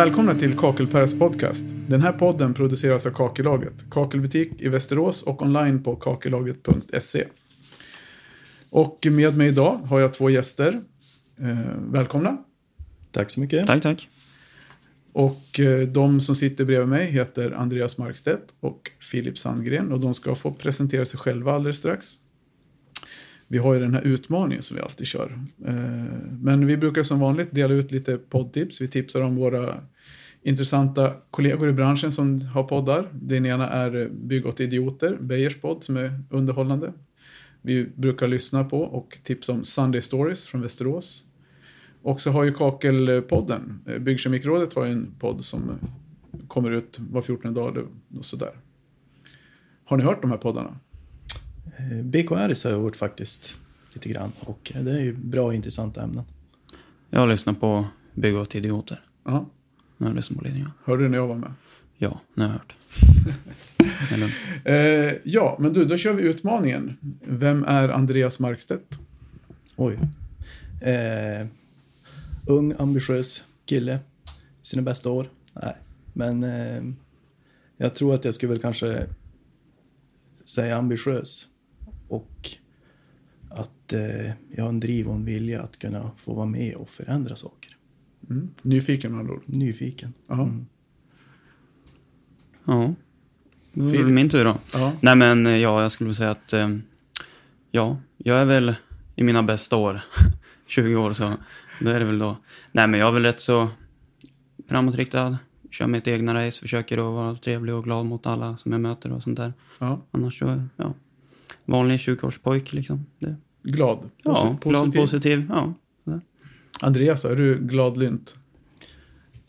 Välkomna till Kakelpärs podcast. Den här podden produceras av Kakellaget, kakelbutik i Västerås och online på kakellaget.se. Och med mig idag har jag två gäster. Eh, välkomna. Tack så mycket. Tack, tack. Och eh, de som sitter bredvid mig heter Andreas Markstedt och Filip Sandgren och de ska få presentera sig själva alldeles strax. Vi har ju den här utmaningen som vi alltid kör. Eh, Men vi brukar som vanligt dela ut lite poddtips. Vi tipsar om våra intressanta kollegor i branschen som har poddar. Den ena är Bygg åt idioter, Beijers podd som är underhållande. Vi brukar lyssna på och tipsa om Sunday Stories från Västerås. Och så har ju Kakelpodden, eh, Byggkemikrådet har ju en podd som kommer ut var 14 dag och sådär. Har ni hört de här poddarna? Eh, BKRs har jag hört faktiskt lite grann och det är ju bra och intressanta ämnen. Jag har lyssnat på Bygg åt idioter. Ja. Nu har jag lyssnat på ledningen. Hörde du när jag var med? Ja, nu har jag hört. Eh, ja, men du, då kör vi utmaningen. Vem är Andreas Markstedt? Oj. Eh, ung, ambitiös kille. Sina bästa år. Nej, men eh, jag tror att jag skulle väl kanske säga ambitiös. Och att eh, jag har en driv och en vilja att kunna få vara med och förändra saker. Mm. Nyfiken med andra ord. Nyfiken. Jaha. Mm. Ja. Då är det min tur då. Ja. Nej men eh, ja, jag skulle vilja säga att eh, ja, jag är väl i mina bästa år. 20 år så då är det väl då. Nej men jag är väl rätt så framåtriktad. Kör mitt egna race, försöker att vara trevlig och glad mot alla som jag möter och sånt där. ja. Annars så, ja. Vanlig 20-årspojk liksom. Det, Glad. ja, Posi- glad, positiv. Ja. Andreas, är du gladlynt?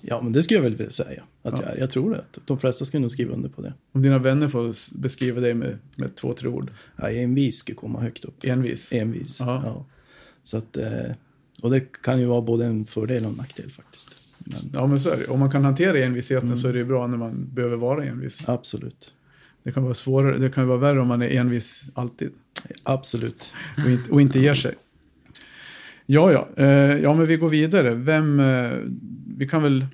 Ja, men det skulle jag väl vilja säga att Ja. jag är. Jag tror det. De flesta skulle nog skriva under på det. Om dina vänner får beskriva dig med, med två, tre ord. Ja, envis skulle komma högt upp. Envis. Envis. Ja. Ja. Så att, eh, och det kan ju vara både en fördel och en nackdel faktiskt. Men Ja, men så är det. Om man kan hantera envisheten Mm. så är det bra när man behöver vara envis. absolut. Det kan vara svårare, det kan vara värre om man är envis alltid. Absolut. och inte, och inte ger sig. Ja, ja. Eh, ja, men vi går vidare. Vem, eh, vi kan väl...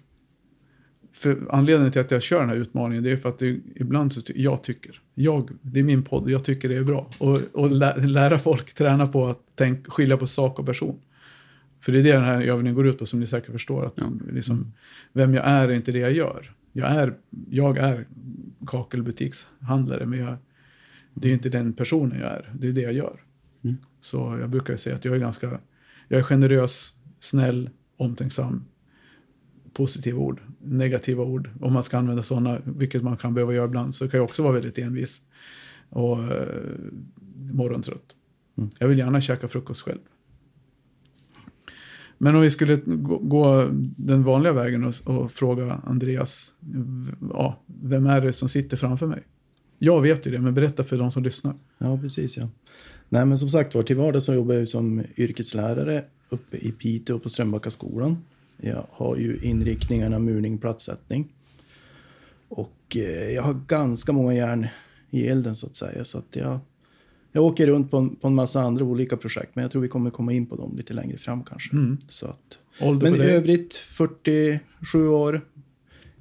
För anledningen till att jag kör den här utmaningen det är för att det, ibland så ty, jag tycker, jag, det är min podd och jag tycker det är bra. Och, och lä, lära folk träna på att tänk, skilja på sak och person. För det är det den här övningen går ut på som ni säkert förstår. Att Ja. liksom, vem jag är är inte det jag gör. Jag är, jag är kakelbutikshandlare men jag, det är inte den personen jag är. Det är det jag gör. Mm. Så jag brukar säga att jag är ganska, jag är generös, snäll, omtänksam. Positiva ord, negativa ord. Om man ska använda sådana, vilket man kan behöva göra ibland, så kan jag också vara väldigt envis. Och eh, morgontrött. Mm. Jag vill gärna käka frukost själv. Men om vi skulle gå, gå den vanliga vägen och, och fråga Andreas, ja, vem är det som sitter framför mig? Jag vet ju det, men berätta för de som lyssnar. Ja, precis ja. Nej, men som sagt var, till vardags så jobbar jag som yrkeslärare uppe i Piteå på Strömbackaskolan. Jag har ju inriktningarna murning, plattsättning. Och eh, jag har ganska många järn i elden så att säga. Så att jag, jag åker runt på en, på en massa andra olika projekt, men jag tror vi kommer komma in på dem lite längre fram kanske. Mm. Så att, Ålder men i övrigt 47 år,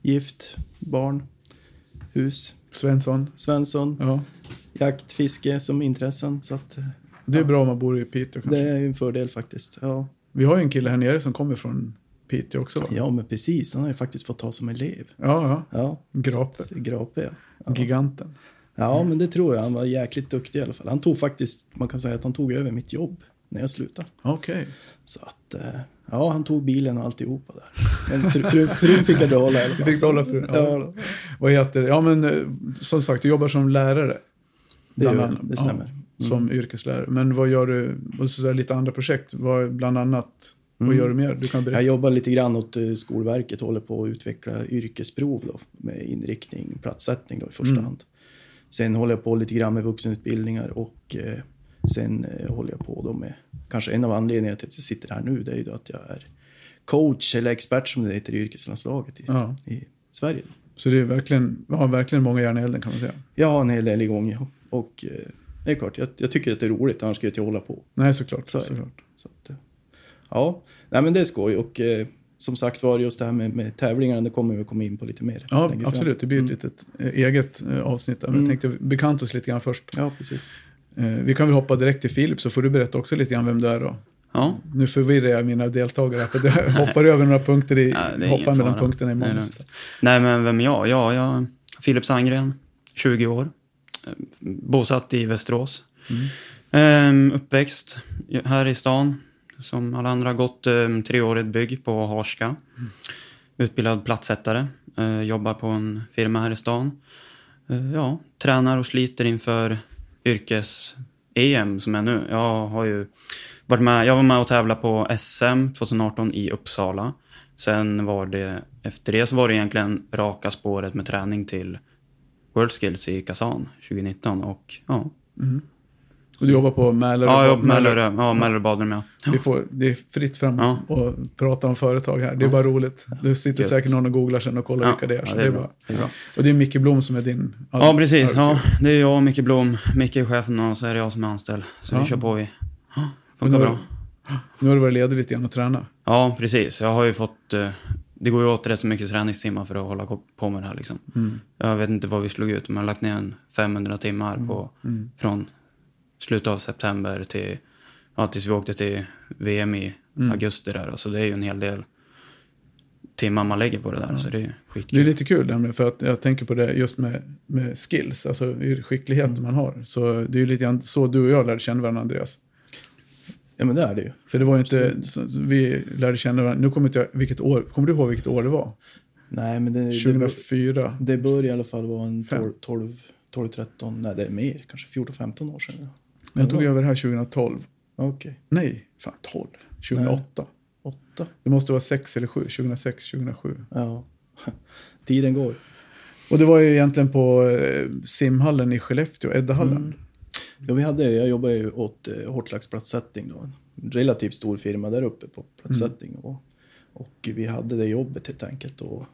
gift, barn, hus, Svensson? Svensson, Ja. jakt, fiske som intressen. Så att, Det är bra om man bor i Piteå kanske. det är en fördel faktiskt. Ja. Vi har ju en kille här nere som kommer från Piteå också va? ja, men precis. Han har ju faktiskt fått ta som elev. Ja, ja. Ja, Grape. att- Grape, ja. Ja. Giganten. Ja, men det tror jag. Han var jäkligt duktig i alla fall. Han tog faktiskt, man kan säga att han tog över mitt jobb när jag slutade. Okej. Så att, eh, ja, han tog bilen och alltihopa där. Men fru, fru, frun fick jag behålla i alla Du fall. fick behålla frun. Ja. Ja, Vad heter det? Ja, men eh, som sagt, du jobbar som lärare. det, gör, det stämmer. Mm. Ja, som yrkeslärare. Men vad gör du? Och så lite andra projekt. Vad, bland annat, vad Mm. gör du mer? Du kan berätta. Jag jobbar lite grann åt eh, Skolverket, håller på att utveckla yrkesprov då, med inriktning, platssättning då i första Mm. hand. Sen håller jag på lite grann med vuxenutbildningar och eh, sen eh, håller jag på då med, kanske en av anledningarna till att jag sitter här nu, det är ju då att jag är coach eller expert som det heter i yrkeslandslaget i, Ja. i Sverige. Så det är verkligen, ja, verkligen många järn i elden kan man säga. Jag har en hel del igång ja. och eh, det är klart, jag, jag tycker att det är roligt, annars skulle jag inte hålla på. Nej, såklart. Så såklart. Så att, eh, ja, nej men det är skoj och eh, som sagt var, just det här med, med tävlingarna, det kommer vi komma in på lite mer. Ja, absolut. Det blir ett Mm. litet eh, eget eh, avsnitt. där. Men Mm. jag tänkte bekanta oss lite grann först. Ja, precis. Eh, vi kan väl hoppa direkt till Filip, så får du berätta också lite grann vem du är då. Ja, Nu förvirrar jag mina deltagare, för jag hoppar över några punkter i, Ja, hoppar mellan fara. punkterna i lugnt. Nej, men vem är jag? Ja, jag är Filip Sandgren, 20 år. Bosatt i Västerås. Ehm, uppväxt här i stan. Som alla andra. Gått um, treårigt bygg på Harska. Utbildad plattsättare. Eh, jobbar på en firma här i stan. Eh, ja, tränar och sliter inför yrkes-EM som är nu. Jag har ju varit med, jag var med och tävlade på SM 2018 i Uppsala. Sen var det, efter det så var det egentligen raka spåret med träning till World Skills i Kazan 2019 och ja. Och du jobbar på Mälarö? Ja, jag jobbar på Mälarö- ja, Mälarö badrum ja. Vi får, det är fritt fram Ja. och prata om företag här. Det är bara roligt. Du sitter Gött. säkert någon och googlar sen och kollar vilka det är. Så det är bra. Det är bra. Och det är Micke Blom som är din Ja, precis. Ja, det är jag och Micke Blom. Micke är chefen och så är det jag som är anställd. Så vi kör på vi. Funkar nu- bra. Nu har du varit ledig lite grann och träna. Ja, precis. Jag har ju fått... eh, Det går ju åt rätt så mycket träningstimmar för att hålla på med det här liksom. Mm. Jag vet inte vad vi slog ut, men jag har lagt ner en 500 timmar på, Mm. från slutet av september till... Ja, tills vi åkte till VM i Mm. augusti där. Så det är ju en hel del timmar man lägger på det där. Så det är Det är lite kul nämligen, för att jag tänker på det just med, med skills, alltså hur skicklighet Mm. man har. Så det är ju lite grann så du och jag lärde känna varandra, Andreas. Ja, men det är det ju. För det var ju inte, Absolut. vi lärde känna varandra, nu kommer inte jag, vilket år, kommer du ihåg vilket år det var? Nej, men det, det, 2004? det bör i alla fall vara en Fem. 12, 12, 12 13, nej det är mer, kanske 14-15 år sedan. Men jag tog över det här 2012. Okej, Nej, fan 12. 2008. åtta. Det måste vara 6 eller 7, 2006, 2007. Ja, tiden går. Och det var ju egentligen på eh, simhallen i Skellefteå, Eddahallen. Mm. Ja, vi hade, jag jobbade ju åt eh, Hortlax platssättning då. En relativt stor firma där uppe på platssättning. Mm. Och, och vi hade det jobbet helt enkelt. Och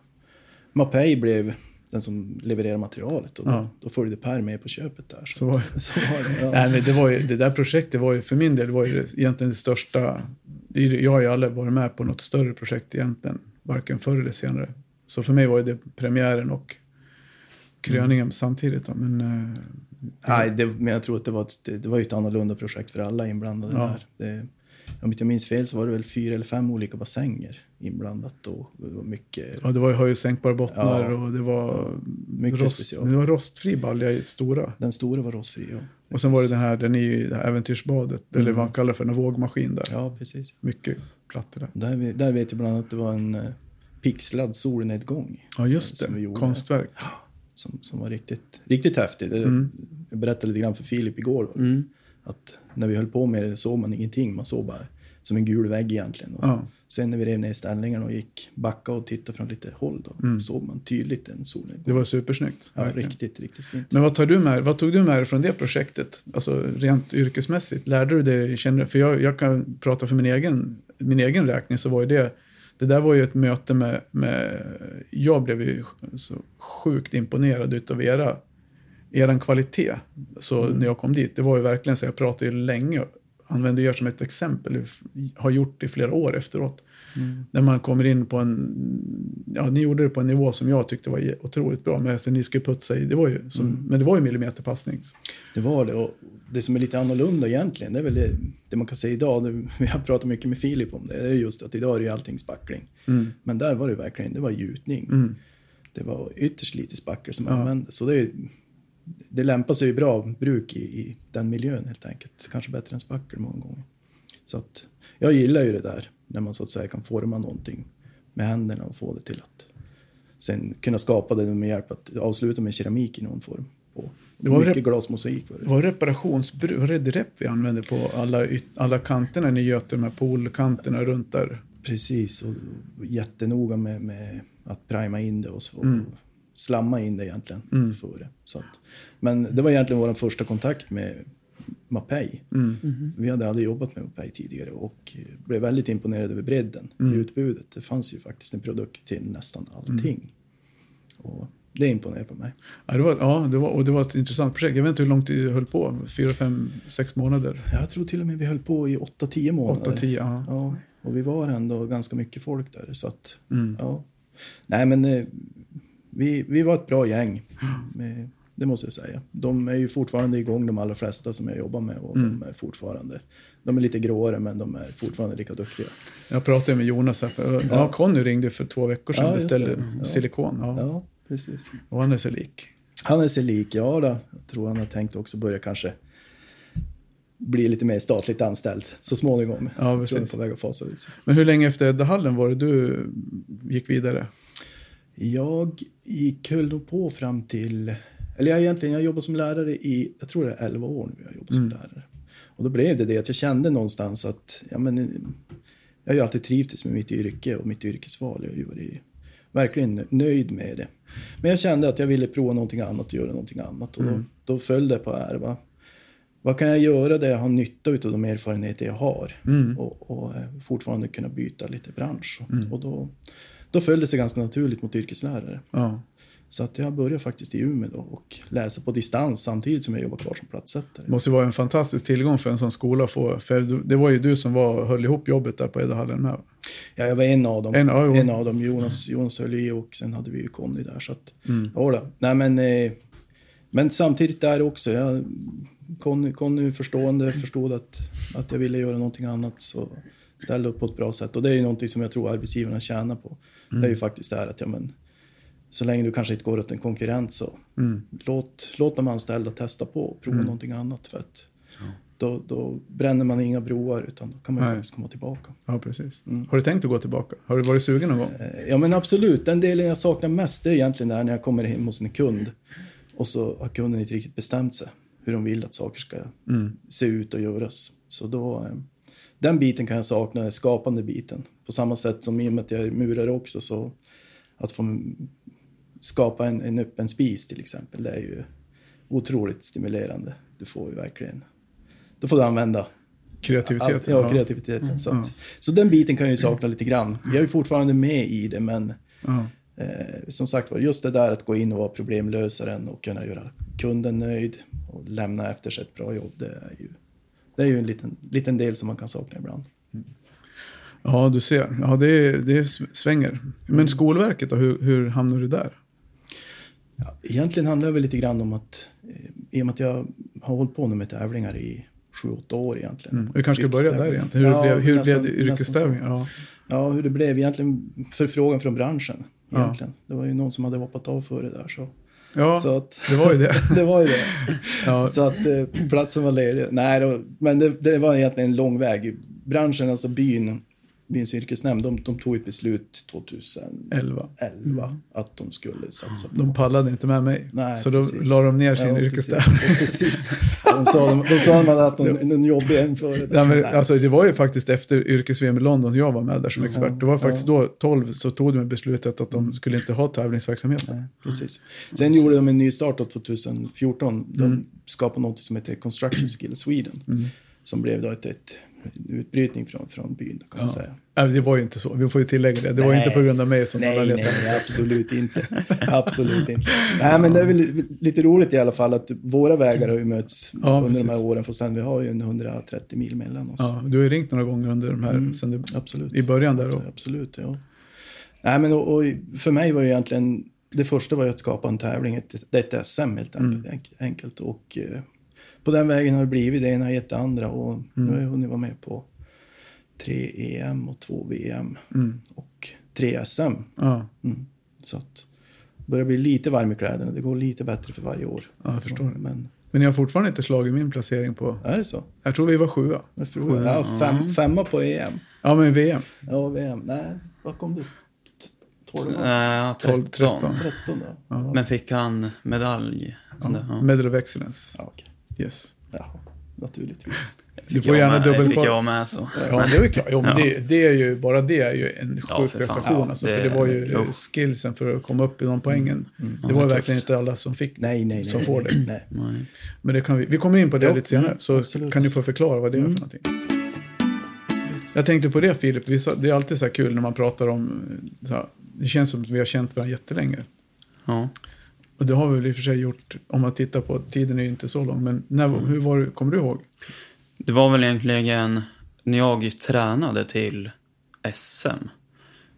Mapei blev den som levererade materialet och då, Ja. då följde Per med på köpet där. Så var så var det. Ja. Nej, men det, var ju, det där projektet var ju för min del var ju egentligen det största. Jag har ju aldrig varit med på något större projekt egentligen, varken förr eller senare. Så för mig var det premiären och kröningen samtidigt. Då. Men, eh, Nej, det, men jag tror att det var, ett, det, var ju ett annorlunda projekt för alla inblandade Ja. där. Det, om inte jag minns fel så var det väl fyra eller fem olika bassänger inblandat och det var mycket, ja, det var ju höj och sänkbara bottnar Ja. och det var, mycket rost, special. men det var rostfri balja i stora. Den stora var rostfri, ja. Och sen var det den här, den är ju det här äventyrsbadet, eller Mm. vad man kallar för, en vågmaskin där. Ja, precis. Mycket plattor där. Där, vi- där vet jag bland annat att det var en eh, pixlad solnedgång Ja, just Som vi det. gjorde. Konstverk. som, som var riktigt, riktigt häftig. Det, Mm. Jag berättade lite grann för Filip igår. Mm. Att när vi höll på med det såg man ingenting. Man såg bara som en gul vägg egentligen. Och Ja. Sen när vi rev ner ställningarna och gick backa och tittade från lite håll då Mm. såg man tydligt en solnedgång. Det var supersnyggt. ja, verkligen. riktigt, riktigt fint. Men vad, tar du med, vad tog du med dig från det projektet? Alltså rent yrkesmässigt. Lärde du dig, känner, för jag, jag kan prata för min egen, min egen räkning så var ju det, det där var ju ett möte med, med jag blev ju så sjukt imponerad utav era, eran kvalitet. Så Mm. när jag kom dit, det var ju verkligen så, jag pratade ju länge, använde er som ett exempel, har gjort i flera år efteråt. Mm. När man kommer in på en, ja ni gjorde det på en nivå som jag tyckte var otroligt bra. Men sen ni skulle putsa i, det var ju som, Mm. men det var ju millimeterpassning. Det var det. Och det som är lite annorlunda egentligen, det är väl det, det man kan säga idag. Det, vi har pratat mycket med Filip om det. Det är just att idag är ju allting spackling. Mm. Men där var det verkligen, det var gjutning. Mm. Det var ytterst lite spackel som Ja. användes. Så det, är- det lämpar sig bra bruk i, i den miljön helt enkelt. Kanske bättre än spackel många gånger. Så att jag gillar ju det där när man så att säga kan forma någonting med händerna och få det till att sen kunna skapa det med hjälp att avsluta med keramik i någon form. Och Det var mycket glasmosaik var det. Var reparationsbruk, var det rep vi använde på alla, alla kanterna ni göt de här poolkanterna runt där? Precis, och jättenoga med, med att prima in det och, så, Mm. Slamma in det egentligen Mm. före. Så att, men det var egentligen vår första kontakt med Mapei. Mm. Vi hade aldrig jobbat med Mapei tidigare och blev väldigt imponerade över bredden Mm. i utbudet. Det fanns ju faktiskt en produkt till nästan allting. Och det imponerar på mig. Ja, det var, ja det var, och det var ett intressant projekt. Jag vet inte hur långt det höll på, fyra, fem, sex månader. Jag tror till och med vi höll på i 8-10 månader. Åtta, tio, ja. Ja, Och vi var ändå ganska mycket folk där. Så att, Mm. ja. Nej, men eh, vi, vi var ett bra gäng. Med, det måste jag säga. De är ju fortfarande igång, de allra flesta som jag jobbar med. Och de är fortfarande... De är lite gråare, men de är fortfarande lika duktiga. Jag pratade med Jonas här. För, ja. Conny ringde för två veckor sedan Ja, och just beställde. Ja. silikon. Ja. Ja, precis. Och han är så lik. Han är sig lik, ja då. Jag tror han har tänkt också börja kanske bli lite mer statligt anställd så småningom. Ja, jag tror han är precis. på väg att fasa ut sig. Men hur länge efter Eddahallen var det du gick vidare? Jag gick, höll nog på fram till... Eller jag egentligen, jag jobbade som lärare i, jag tror det är 11 år nu jag jobbar som lärare. Och då blev det det att jag kände någonstans att, ja men, jag har ju alltid trivts med mitt yrke och mitt yrkesval. Jag har ju varit verkligen nöjd med det. Men jag kände att jag ville prova någonting annat och göra någonting annat. Och då, då föll det på är, va? vad kan jag göra där jag har nytta av de erfarenheter jag har och, och eh, fortfarande kunna byta lite bransch. Och då, då föll det sig ganska naturligt mot yrkeslärare. Ja. Så att jag började faktiskt i Umeå då och läsa på distans samtidigt som jag jobbar kvar som platssättare. Det måste vara en fantastisk tillgång för en sån skola att få. För det var ju du som var, höll ihop jobbet där på Eddahallen med. Ja, jag var en av dem. En- ja, en av dem. Jonas, Jonas höll i och sen hade vi ju Conny där. Så att, Mm. ja. Nej, men, eh, men samtidigt där också. Jag, Conny, Conny förstående, förstod att, att jag ville göra någonting annat. Så ställde upp på ett bra sätt. Och det är ju någonting som jag tror arbetsgivarna tjänar på. Det är Mm. ju faktiskt det här att ja, men, så länge du kanske inte går åt en konkurrent så Mm. låt, låt de anställda testa på och prova någonting annat. För att då, då bränner man inga broar utan då kan man Nej. faktiskt komma tillbaka. Ja, precis. Har du tänkt att gå tillbaka? Har du varit sugen någon gång? Eh, Ja men absolut, den delen jag saknar mest det är egentligen där när jag kommer hem hos en kund och så har kunden inte riktigt bestämt sig hur de vill att saker ska se ut och göras. Så då, eh, den biten kan jag sakna, den skapande biten. På samma sätt som i och med att jag är murare också så att få skapa en, en öppen spis till exempel, det är ju otroligt stimulerande. Du får ju verkligen, då får du använda Kreativitet? Ja, kreativiteten. Så, att, så den biten kan jag ju sakna lite grann. Jag är ju fortfarande med i det, men Ja. eh, som sagt var, just det där att gå in och vara problemlösaren och kunna göra kunden nöjd och lämna efter sig ett bra jobb, det är ju, det är ju en liten, liten del som man kan sakna ibland. ja, du ser. Ja, det, det svänger. Mm. Men Skolverket då, hur, hur hamnar du där? Ja, egentligen handlar det väl lite grann om att, eh, i och med att jag har hållit på nu med tävlingar i sju, åtta år egentligen. Mm. Vi kanske ska börja där egentligen. Hur Ja, blev, hur nästan- blev det yrkestävlingar? Ja. Ja, hur det blev egentligen förfrågan från branschen. Ja. Egentligen. Det var ju någon som hade hoppat av före där. Så, ja, så att, det var ju det. det var ju det. Ja. Så att eh, platsen var ledig. Nej, var, men det, det var egentligen en lång väg. Branschen, alltså byn, byns yrkesnämnd, de, de tog ett beslut 2011 Elva. att de skulle satsa på De pallade inte med mig. Nej, så då precis. la de ner sin Ja, yrkestävling. Precis. precis. De sa de, de sa att de hade haft en, en jobbig en före. Ja, men, Nej. alltså, det var ju faktiskt efter yrkes-VM i London jag var med där som expert. Det var faktiskt då, 12, så tog de beslutet att de skulle inte ha tävlingsverksamhet. Nej, precis. Sen gjorde de en ny start då 2014. De skapade något som heter Construction Skill Sweden. Som blev då ett, ett utbrytning från, från byn kan man säga. Alltså, det var ju inte så, vi får ju tillägga det. Det var ju Nej. inte på grund av mig som alla Nej, letade. nej, absolut inte. absolut inte. Nej, men det är väl lite roligt i alla fall att våra vägar har ju mötts Ja, under de här precis. åren. Fast vi har ju en 130 mil mellan oss. Ja, du har ju ringt några gånger under de här, sen det, Absolut. i början där. Och, Absolut, ja. Nej, men och, och för mig var ju egentligen, det första var ju att skapa en tävling, ett, ett SM helt enkelt. enk- enkelt. Och eh, på den vägen har det blivit, det ena har gett det andra. Och nu har jag hunnit vara med på tre EM och två VM. Och tre SM. ja, Mm. Så att det börjar bli lite varm i kläderna. Det går lite bättre för varje år. Ja, jag förstår. Men men jag har fortfarande inte slagit min placering på... är det så? Jag tror vi var sjua. Jag tror, ja, fem, femma på EM. Ja, men VM. Ja, VM. Nej, vad kom du? T- Tolva? Äh, 12, 13. 13. 13 då? Ja. Men fick han medalj? Ja. Medal of Excellence. Ja, okej. Yes. Jaha, naturligtvis. Du Fick får gärna med, Fick dubbelkolla. jag med så. Ja, det är ju klart. Jo, men Ja. det, det är ju, bara det är ju en Ja, sjuk för fan. prestation. Ja, alltså, det- för det var ju jo. skillsen för att komma upp i de poängen. Det Ja, var det är verkligen tufft. inte alla som fick Nej, nej, nej. som får det. Nej. Men det kan vi, vi kommer in på det Ja, lite senare, mm, så absolut. kan du få förklara vad det är för någonting. Jag tänkte på det Filip, det är alltid så här kul när man pratar om, så här, det känns som att vi har känt varandra jättelänge. Ja. Och det har vi väl i och för sig gjort, om man tittar på, tiden är ju inte så lång, men när, hur var det, kommer du ihåg? Det var väl egentligen när jag tränade till SM.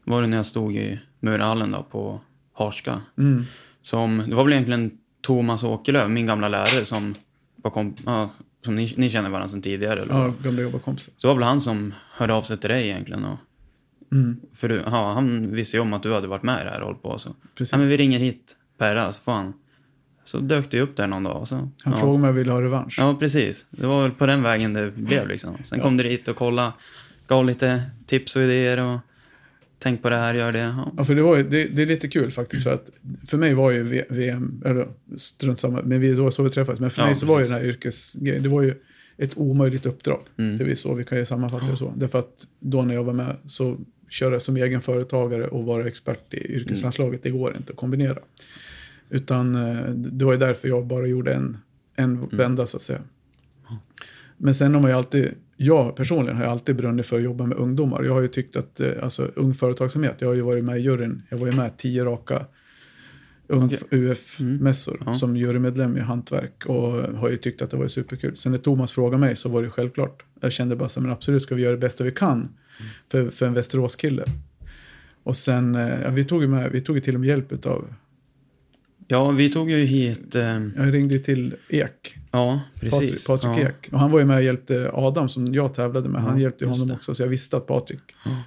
var det när jag stod i Murahallen då på Harska. Mm. Som, det var väl egentligen Thomas Åkerlöf, min gamla lärare, som var kom, ja, som ni, ni känner varandra sedan tidigare. Eller? Ja, gamla jobbarkompisar. Så det var väl han som hörde av sig till dig egentligen. Och, Mm. för du, ja, han visste ju om att du hade varit med i det här och hållit på. Så. Precis. Ja, men vi ringer hit Perra, så får han. Så dök du upp där någon dag. Och så, Han ja. frågade om jag ville ha revansch. Ja, precis. Det var väl på den vägen det blev liksom. Sen kom du dit och kolla, gav lite tips och idéer och tänk på det här, gör det. Ja. Ja, för det, var ju, det, det är lite kul faktiskt. För, att för mig var ju VM, eller strunt samma, men vi, det var så vi träffades. Men för Ja, mig så var ju precis. den här yrkesgrejen, det var ju ett omöjligt uppdrag. Mm. Det är så vi kan ju sammanfatta det så. Därför att då när jag var med så köra som egen företagare och vara expert i yrkeslandslaget, det går inte att kombinera. Utan eh, det var ju därför jag bara gjorde en, en vända så att säga. Men sen har man ju alltid, jag personligen har ju alltid brunnit för att jobba med ungdomar. Jag har ju tyckt att, eh, alltså ung företagsamhet, jag har ju varit med i juryn, jag var ju med tio raka Okej. UF-mässor Ja. som jurymedlem i hantverk och har ju tyckt att det var superkul. Sen när Thomas frågade mig så var det självklart. Jag kände bara så men absolut ska vi göra det bästa vi kan för, för en Västeråskille. Och sen, eh, ja, vi tog ju med, vi tog ju till och med hjälp av, ja, vi tog ju hit... Eh, jag ringde ju till Ek, ja, precis. Patrik, Patrik ja. Ek. Och han var ju med och hjälpte Adam som jag tävlade med. Han Ja, hjälpte honom det. också. Så jag visste att Patrik,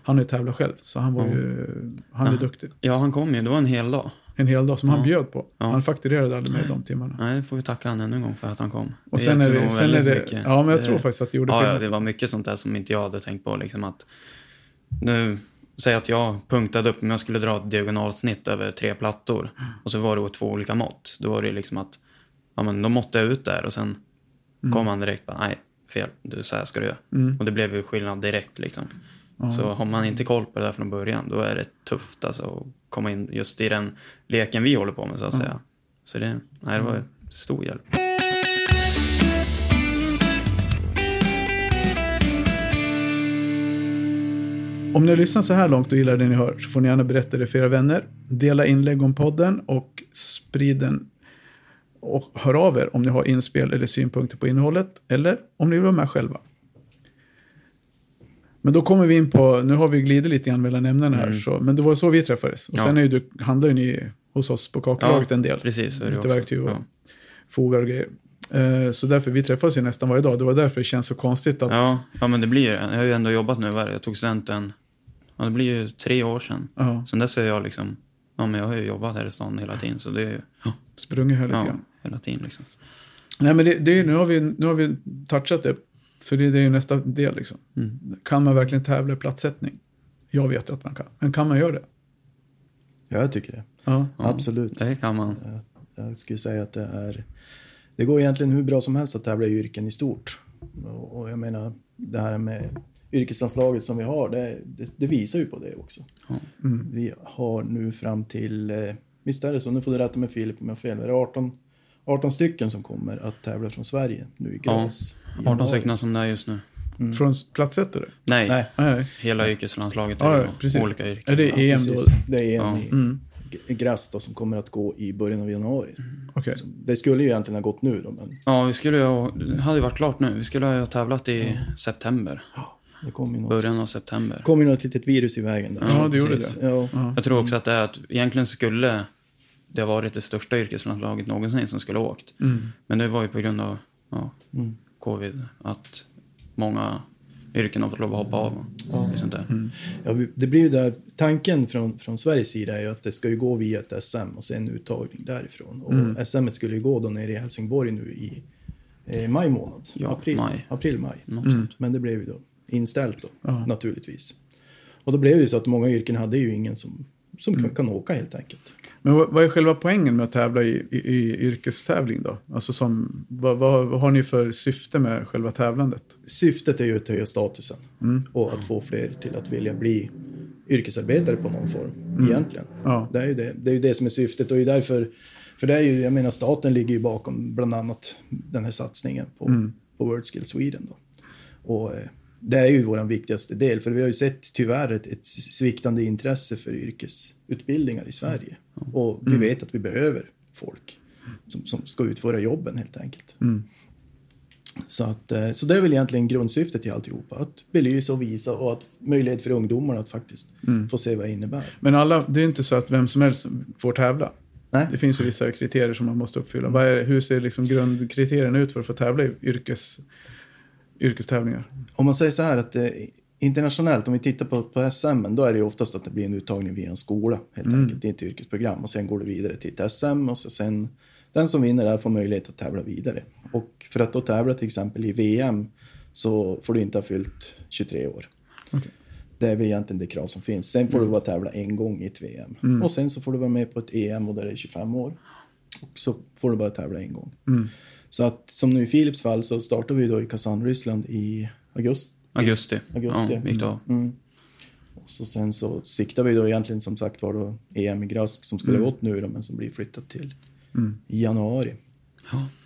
han har ju tävlat själv. Så han var Ja. ju, han är Ja. duktig. Ja, han kom ju. Det var en hel dag. En hel dag som han Ja. bjöd på. Ja. Han fakturerade aldrig med de timmarna. Nej, det får vi tacka han ännu en gång för att han kom. Och sen är det, sen är det mycket. ja men jag Det- tror faktiskt att det gjorde Ja, ja, skillnad. det var mycket sånt där som inte jag hade tänkt på. Liksom att nu, säg att jag punktade upp, om jag skulle dra ett diagonalsnitt över tre plattor och så var det två olika mått. Då var det liksom att, ja men då måtte jag ut där och sen kom han direkt bara, nej, fel, du, så här ska du göra. Mm. Och det blev ju skillnad direkt liksom. Så har man inte koll på det där från början, då är det tufft alltså att komma in just i den leken vi håller på med så att säga. Så det, nej, det var stor hjälp. Om ni har lyssnat så här långt och gillar det ni hör så får ni gärna berätta det för era vänner. Dela inlägg om podden och sprid den. Och hör av er om ni har inspel eller synpunkter på innehållet eller om ni vill vara med själva. Men då kommer vi in på, nu har vi glidit lite grann mellan ämnena här, Mm. så, men det var så vi träffades. Och Ja. sen är ju du, handlar ju ni hos oss på Kakelaget en del. Precis, Lite också. verktyg och Ja. fogar och grejer. Eh, så därför, vi träffas ju nästan varje dag. Det var därför det känns så konstigt att... Ja, ja, men det blir ju. Jag har ju ändå jobbat nu, jag tog studenten, ja, det blir ju tre år sedan. Ja, Sen dess är jag liksom, ja men jag har ju jobbat här i stan hela tiden, så det är ju, sprungit här lite ja, grann. hela tiden liksom. Nej, men det, det är, nu, har vi, nu har vi touchat det. För det, det är ju nästa del liksom. Mm. Kan man verkligen tävla i platssättning? Jag vet att man kan. Men kan man göra det? Ja, jag tycker det. Ja. Ja, Absolut. Det kan man. Jag skulle säga att det är... Det går egentligen hur bra som helst att tävla i yrken i stort. Och, och jag menar, det här med yrkeslandslaget som vi har, det, det, det visar ju på det också. Mm. Vi har nu fram till, eh, visst är det så, nu får du rätta mig Filip om jag har fel, är det 18, 18 stycken som kommer att tävla från Sverige nu i Ja, gras? i 18 januari. stycken som det är just nu. Från platssättare? Nej, Nej. Nej. hela yrkeslandslaget Ja, är ja, precis. olika yrken. Är det Ja, EM då? precis. Det är EM Ja. i Mm. Gräs då, som kommer att gå i början av januari. Okej. Så det skulle ju egentligen ha gått nu då, men Ja, vi skulle ju, det hade ju varit klart nu. Vi skulle ha tävlat i september. det kom ju något, Början av september. kom ju något litet virus i vägen där. Ja, det gjorde Precis. det. Ja. Ja. Jag tror också att det är att egentligen skulle det ha varit det största yrkeslandslaget någonsin som skulle ha åkt. Mm. Men det var ju på grund av ja, Mm. covid att många yrken har fått lov att hoppa av och sånt där. Ja, vi- det blir ju där, tanken från, från Sveriges sida är ju att det ska ju gå via ett SM och sen uttagning därifrån. Och Mm. SM skulle ju gå då nere i Helsingborg nu i eh, maj månad. Ja, april, maj. april, maj. Mm. Men det blev ju då inställt då, Ja. naturligtvis. Och då blev det ju så att många yrken hade ju ingen som, som Mm. kan, kan åka helt enkelt. Men vad, är själva poängen med att tävla i, i, i yrkestävling då? Alltså som, vad, vad, vad har ni för syfte med själva tävlandet? Syftet är ju att höja statusen Mm. och att få fler till att vilja bli yrkesarbetare på någon form, Mm. egentligen. Ja. Det är, ju det, det är ju det som är syftet och det är därför, för det är ju, jag menar staten ligger ju bakom bland annat den här satsningen på, Mm. på World Skill Sweden då. Och eh, det är ju vår viktigaste del, för vi har ju sett tyvärr ett, ett sviktande intresse för yrkesutbildningar i Sverige. Och vi vet att vi behöver folk som, som ska utföra jobben helt enkelt. Mm. Så, att, eh, så det är väl egentligen grundsyftet i alltihopa. Att belysa och visa och att möjlighet för ungdomarna att faktiskt få se vad det innebär. Men alla, det är inte så att vem som helst får tävla. Nej. Det finns ju vissa kriterier som man måste uppfylla. Vad är, hur ser liksom grundkriterierna ut för att få tävla i yrkes, yrkestävlingar? Om man säger så här att eh, internationellt, om vi tittar på, på SM, då är det ju oftast att det blir en uttagning via en skola. Helt enkelt, det är ett yrkesprogram. Och sen går du vidare till ett SM och så sen den som vinner där får möjlighet att tävla vidare. Och för att då tävla till exempel i VM så får du inte ha fyllt 23 år. Okej. Det är väl egentligen det krav som finns. Sen får du bara tävla en gång i ett VM. Och sen så får du vara med på ett EM och där det är 25 år. Och så får du bara tävla en gång. Så att som nu i Philips fall så startar vi då i Kazan, Ryssland i augusti. Augusti. Augusti. Ja, gick det av. Mm. Och så sen så siktar vi då egentligen som sagt var då EM i Grask som skulle ha gått nu då, men som blir flyttat till i januari.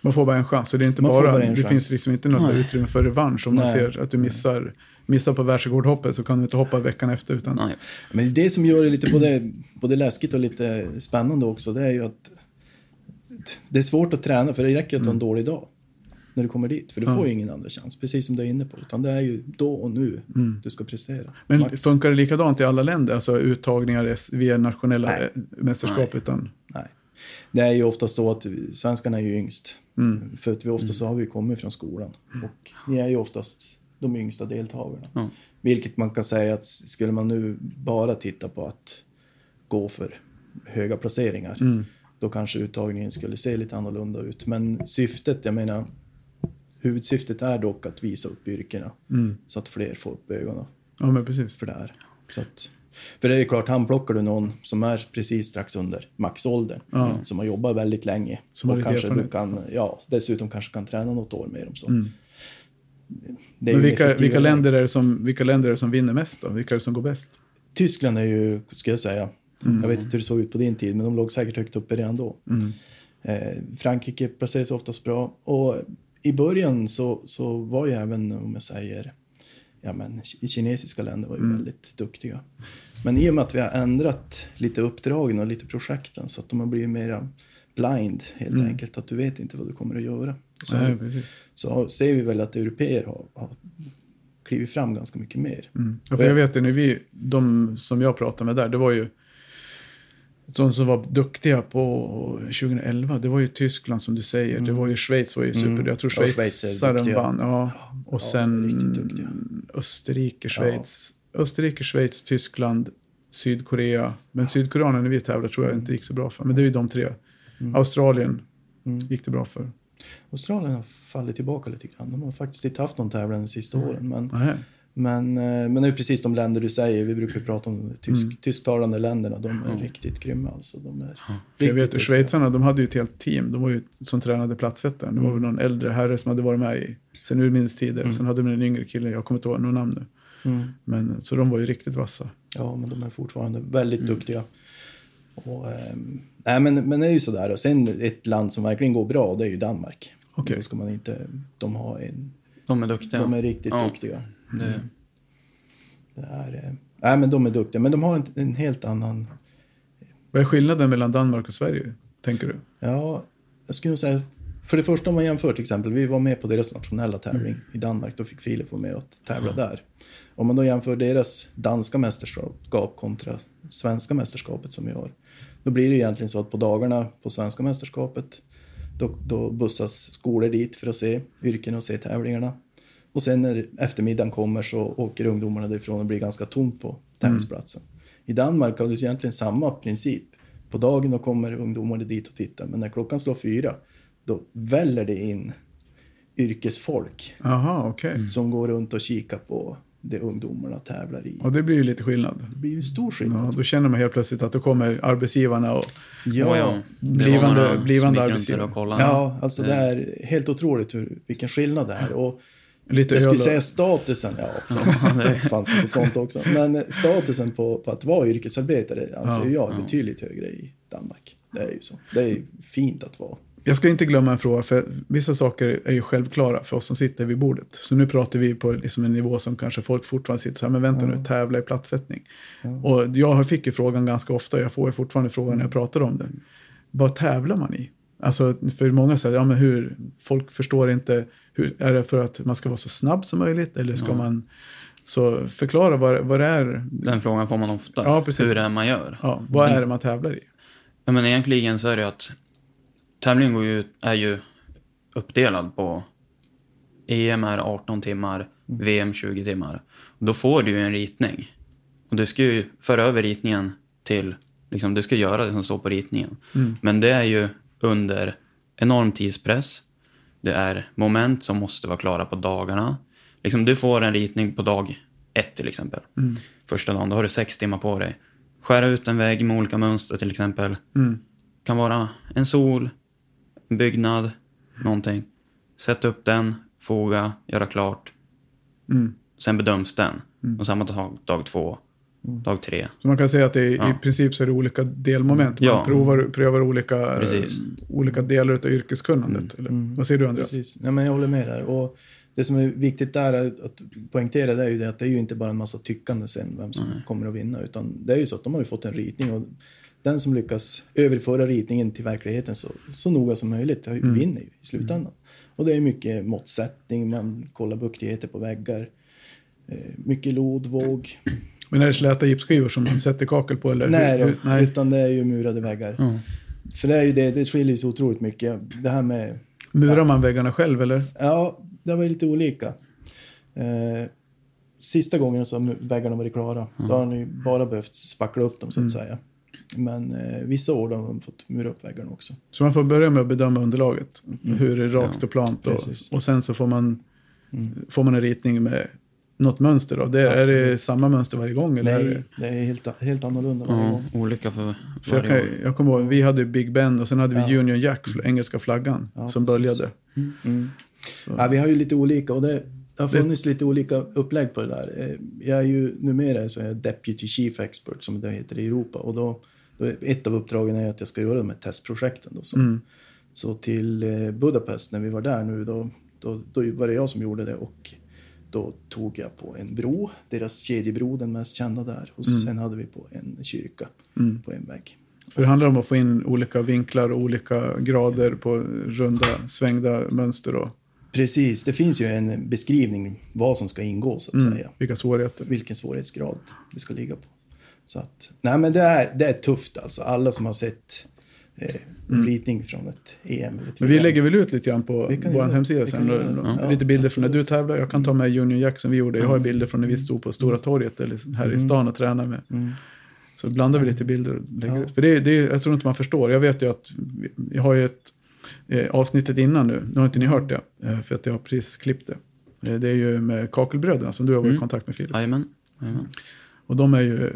Man får bara en chans. Så det är inte Man får bara, bara det chans. finns liksom inte något utrymme för revansch. Om man Nej. ser att du missar, missar på världsrekordhoppet så kan du inte hoppa veckan efter. Utan, Nej. Men det som gör det lite både, både läskigt och lite spännande också, det är ju att det är svårt att träna för det räcker att ha en dålig dag när du kommer dit. För du får ju ingen andra chans, precis som du är inne på. Utan det är ju då och nu du ska prestera. Men Max. funkar det likadant i alla länder? Alltså uttagningar via nationella Nej. eh, mästerskap? Utan, Nej. Det är ju ofta så att svenskarna är ju yngst. Mm. För att vi ofta så har vi kommit från skolan. Och ni är ju oftast de yngsta deltagarna. Ja. Vilket man kan säga att skulle man nu bara titta på att gå för höga placeringar. Mm. Då kanske uttagningen skulle se lite annorlunda ut. Men syftet, jag menar, huvudsyftet är dock att visa upp yrkena. Mm. Så att fler får upp ögonen ja, men precis. för det här. Så att, för det är klart, handplockar du någon som är precis strax under maxåldern, Ja. som har jobbat väldigt länge Som och kanske du kan, ja, dessutom kanske kan träna något år med dem. Så. Mm. Men vilka, vilka, länder är det som, vilka länder är som vinner mest då? Vilka är det som går bäst? Tyskland är ju, ska jag säga, Mm. jag vet inte hur det såg ut på din tid, men de låg säkert högt uppe redan då. Mm. Eh, Frankrike placerar sig oftast bra. Och i början så, så var ju även, om jag säger, ja men ki- kinesiska länder var ju Mm. väldigt duktiga. Men i och med att vi har ändrat lite uppdragen och lite projekten så att de har blivit mera blind helt enkelt. Att du vet inte vad du kommer att göra. Så, Mm. Nej, så ser vi väl att europeer har, har klivit fram ganska mycket mer. Mm. Ja, för jag vet det, när vi, de som jag pratade med där, det var ju de som var duktiga på 2011, det var ju Tyskland som du säger. Det var ju Schweiz var ju super. Mm. Jag tror Ja, Schweiz schweizaren duktiga. vann. Ja. Och Ja, sen. Österrike, Schweiz. Österrike, Schweiz, Tyskland, Sydkorea. Men Sydkoreanerna när vi tävlade tror jag inte gick så bra för. Men det är ju de tre. Mm. Australien gick det bra för. Australien har fallit tillbaka lite grann. De har faktiskt inte haft någon tävling de sista åren. Men. Men, eh, men det är precis de länder du säger. Vi brukar prata om tysk, Mm. tysktalande länderna. De är riktigt grymma alltså. De är För jag vet att schweizarna, de hade ju ett helt team. De var ju som tränade platsättaren. Det var väl Mm. någon äldre herre som hade varit med i sen urminnes tider. Sen hade de en yngre kille, jag kommer inte ihåg något namn nu. Mm. Men, så de var ju riktigt vassa. Ja, men de är fortfarande väldigt Mm. duktiga. Och, nej, men, men det är ju sådär. Och sen ett land som verkligen går bra, det är ju Danmark. Då ska man inte... De har en... De är duktiga. De är riktigt Ja. duktiga. Det, Det är... Nej, men de är duktiga. Men de har en, en helt annan... Vad är skillnaden mellan Danmark och Sverige, tänker du? Ja, jag skulle nog säga... För det första om man jämför till exempel, vi var med på deras nationella tävling Mm. i Danmark. Då fick Filip vara med och tävla där. Om man då jämför deras danska mästerskap kontra svenska mästerskapet som vi har. Då blir det egentligen så att på dagarna på svenska mästerskapet då, då bussas skolor dit för att se yrken och se tävlingarna. Och sen när eftermiddagen kommer så åker ungdomarna därifrån och blir ganska tomt på tävlingsplatsen. I Danmark har du egentligen samma princip. På dagen då kommer ungdomarna dit och tittar, men när klockan slår fyra då väller det in yrkesfolk Jaha, okej. som går runt och kikar på det ungdomarna tävlar i. Och det blir ju lite skillnad. Det blir ju stor skillnad. Ja, då känner man helt plötsligt att då kommer arbetsgivarna och Ja, ja. Blivande- blivande arbetsgivare. ja, alltså det är helt otroligt hur, vilken skillnad det är. Och lite jag skulle säga statusen, ja, det fanns inte sånt också. Men statusen på, på att vara yrkesarbetare anser Ja, jag är betydligt högre i Danmark. Det är ju så. Det är ju fint att vara. Jag ska inte glömma en fråga, för vissa saker är ju självklara för oss som sitter vid bordet. Så nu pratar vi på liksom en nivå som kanske folk fortfarande sitter så här, men vänta nu, tävla i platssättning. Och jag fick ju frågan ganska ofta, jag får ju fortfarande frågan när jag pratar om det. Vad tävlar man i? Alltså för många säger, ja men hur, folk förstår inte, hur, är det för att man ska vara så snabb som möjligt eller ska Ja. man, så förklara vad, vad det är, Den frågan får man ofta. Ja, precis. Hur det är man gör. ja, vad är det man tävlar i? Ja, men egentligen så är det att tävlingen går ju, är ju uppdelad på EM är 18 timmar, VM 20 timmar. Då får du ju en ritning. Och du ska ju föra över ritningen till, liksom du ska göra det som står på ritningen. Men det är ju under enorm tidspress. Det är moment som måste vara klara på dagarna. Liksom du får en ritning på dag ett till exempel. Första dagen, då har du sex timmar på dig. Skära ut en vägg med olika mönster till exempel. Mm. Kan vara en sol, en byggnad, någonting. Sätta upp den, foga, göra klart. Mm. Sen bedöms den. Och samma dag, dag två, dag tre. Så man kan säga att det är, i Ja. princip så är det olika delmoment. Man Ja. provar, prövar olika, Precis. eh, olika delar av yrkeskunnandet. Eller? Vad säger du Andreas? Precis. Nej, men jag håller med där. Och det som är viktigt där är att poängtera det är ju det att det är ju inte bara en massa tyckande sen vem som kommer att vinna. Utan det är ju så att de har ju fått en ritning och den som lyckas överföra ritningen till verkligheten så, så noga som möjligt har ju- vinner ju i slutändan. Och det är mycket måttsättning, man kollar buktigheter på väggar. eh, Mycket lod, våg. Men är det släta gipsskivor som man sätter kakel på? Eller? Nej, hur, då, hur, nej. utan det är ju murade väggar. Ja. För det är ju det, det skiljer sig otroligt mycket. Det här med Murar man väggarna själv eller? Ja, det var lite olika. Eh, sista gången som väggarna varit klara, då har ni bara behövt spackla upp dem så att säga. Men eh, vissa år har de fått mura upp väggarna också. Så man får börja med att bedöma underlaget. Hur är det rakt Ja, och plant. Och, och sen så får man, får man en ritning med något mönster. Då. Det, är det samma mönster varje gång? Eller är Nej, det, det är helt, helt annorlunda varje Ja, gång. olika för för jag, varje kan, jag kommer ihåg, vi hade Big Ben och sen hade vi Ja. Union Jack, fl- engelska flaggan, Ja, som precis. böljade. Mm. Så, Ja, vi har ju lite olika och det har funnits lite olika upplägg på det där. Eh, Jag är ju numera så är jag Deputy Chief Expert som det heter i Europa och då, då är ett av uppdragen är att jag ska göra de här testprojekten. Då, så. Mm. så till eh, Budapest när vi var där nu då, då, då var det jag som gjorde det och då tog jag på en bro, deras kedjebro, den mest kända där. Och sen hade vi på en kyrka på en vägg. För det handlar om att få in olika vinklar och olika grader på runda, svängda mönster och Precis, det finns ju en beskrivning vad som ska ingå så att säga. vilka svårigheter. vilken svårighetsgrad det ska ligga på. Så att, nej men det är, det är tufft alltså. Alla som har sett eh, en ritning från ett EM. ett Mm. Men vi lägger väl ut lite grann på vår hemsida sen. då- Ja. Mm. Lite bilder från när du tävlar. Jag kan ta med Union Jack som vi gjorde. Jag har ju bilder från när vi stod på Stora torget eller här i stan och tränade med. Mm. Så blandar vi lite bilder och lägger Ja. ut. För det, det, jag tror inte man förstår. Jag vet ju att vi- jag har ju ett eh, avsnittet innan nu. Nu har inte ni hört det. Eh, för att jag har precis klippt det. Eh, det är ju med kakelbröderna som du har varit i Mm. kontakt med Filip. Jajamän. Och de är ju,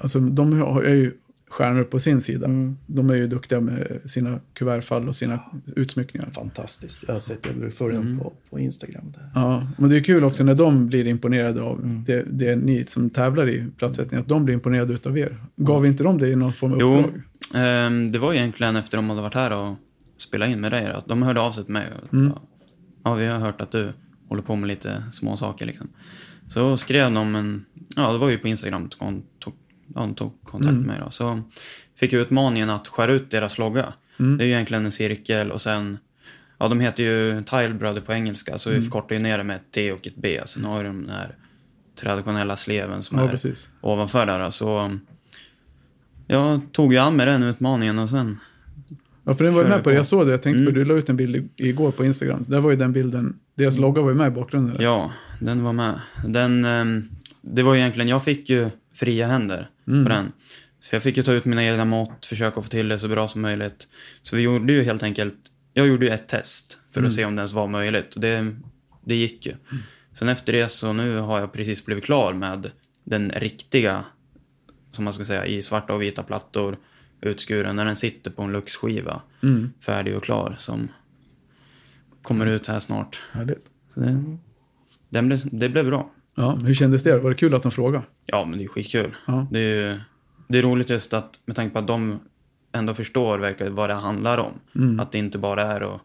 alltså de har- är ju stjärnor på sin sida. Mm. De är ju duktiga med sina kuvertfall och sina utsmyckningar. Fantastiskt. Jag har sett det. Följa dem på, på Instagram. Där. Ja, men det är kul också när de blir imponerade av Mm. det, det ni som tävlar i platssättning, att de blir imponerade utav er. Gav inte de det i någon form av Jo, uppdrag? ehm, det var egentligen efter de hade varit här och spelat in med dig. Att de hörde av sig till mig. Och, Mm. Ja, vi har hört att du håller på med lite små saker liksom. Så skrev de en, ja det var ju på Instagram, tog, de tog kontakt Mm. med mig då. Så fick jag utmaningen att skära ut deras logga. Mm. Det är ju egentligen en cirkel och sen, ja de heter ju Tile Brother på engelska, så Mm. vi förkortar ju ner det med ett T och ett B. Sen har de den här traditionella sleven som Ja, är precis. ovanför där. Så jag tog ju an med den utmaningen och sen, Ja, för den var ju med på det. på. Jag såg det. Jag tänkte på Mm. det. Du la ut en bild igår på Instagram. Där var ju den bilden. Deras logga var ju med i bakgrunden. där. ja, den var med. Den, ehm, det var ju egentligen, jag fick ju fria händer Mm. på den. Så jag fick ju ta ut mina egna mått, försöka få till det så bra som möjligt. Så vi gjorde ju helt enkelt, jag gjorde ju ett test för att Mm. se om det ens var möjligt. Och det, det gick ju. Sen efter det så nu har jag precis blivit klar med den riktiga, som man ska säga, i svarta och vita plattor, utskuren, när den sitter på en luxskiva. Mm. Färdig och klar, som kommer ut här snart. Härligt. Så det, den blev, det blev bra. Ja, hur kändes det? Var det kul att de frågade? Ja, men det är skitkul. Ja. Det är, det är roligt just att, med tanke på att de ändå förstår verkligen vad det handlar om. Mm. Att det inte bara är att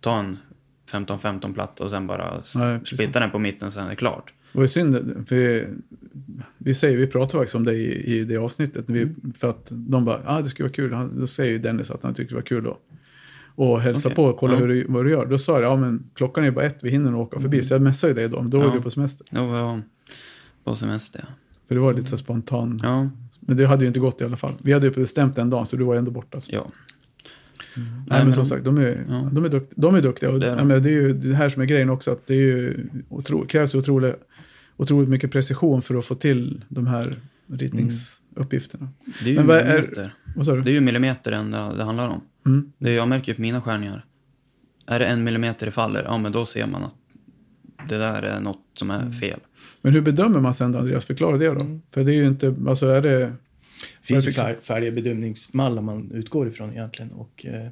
ta en 15-15 platta och sen bara Nej, splitta den på mitten och sen är det klart. Det var ju synd, för vi, vi säger, vi pratar faktiskt om det i, i det avsnittet. Vi, Mm. För att de bara, ah, det skulle vara kul. Han, då säger ju Dennis att han tyckte det var kul att och hälsa Okej. på och kolla Ja. hur du, vad du gör. Då sa jag, ja men klockan är bara ett, vi hinner nog åka förbi. Så jag messade dig då, men då var Mm. Ja. du på semester. Då var jag på semester. ja. För det var lite så här spontan. Ja, Men det hade ju inte gått i alla fall. Vi hade ju bestämt en dag, så du var ändå borta. Så. ja. Nej, Nej, men men som de- sagt, de är, Ja. de är, dukt, de är duktiga. Och, Det är de. ja, det är ju det här som är grejen också, att det är ju otro, krävs ju otroligt, otroligt mycket precision för att få till de här ritningsuppgifterna. Det är ju Men vad är- millimeter. Vad sa du? Det är ju millimeter det det handlar om. Mm. Det är, jag märker ju på mina skärningar. Är det en millimeter det faller, ja men då ser man att det där är något som Mm. är fel. Men hur bedömer man sen då, Andreas? Förklara det då. Mm. För det är ju inte, alltså är det... Det finns ju fär, färdiga bedömningsmallar man utgår ifrån egentligen. Och, eh,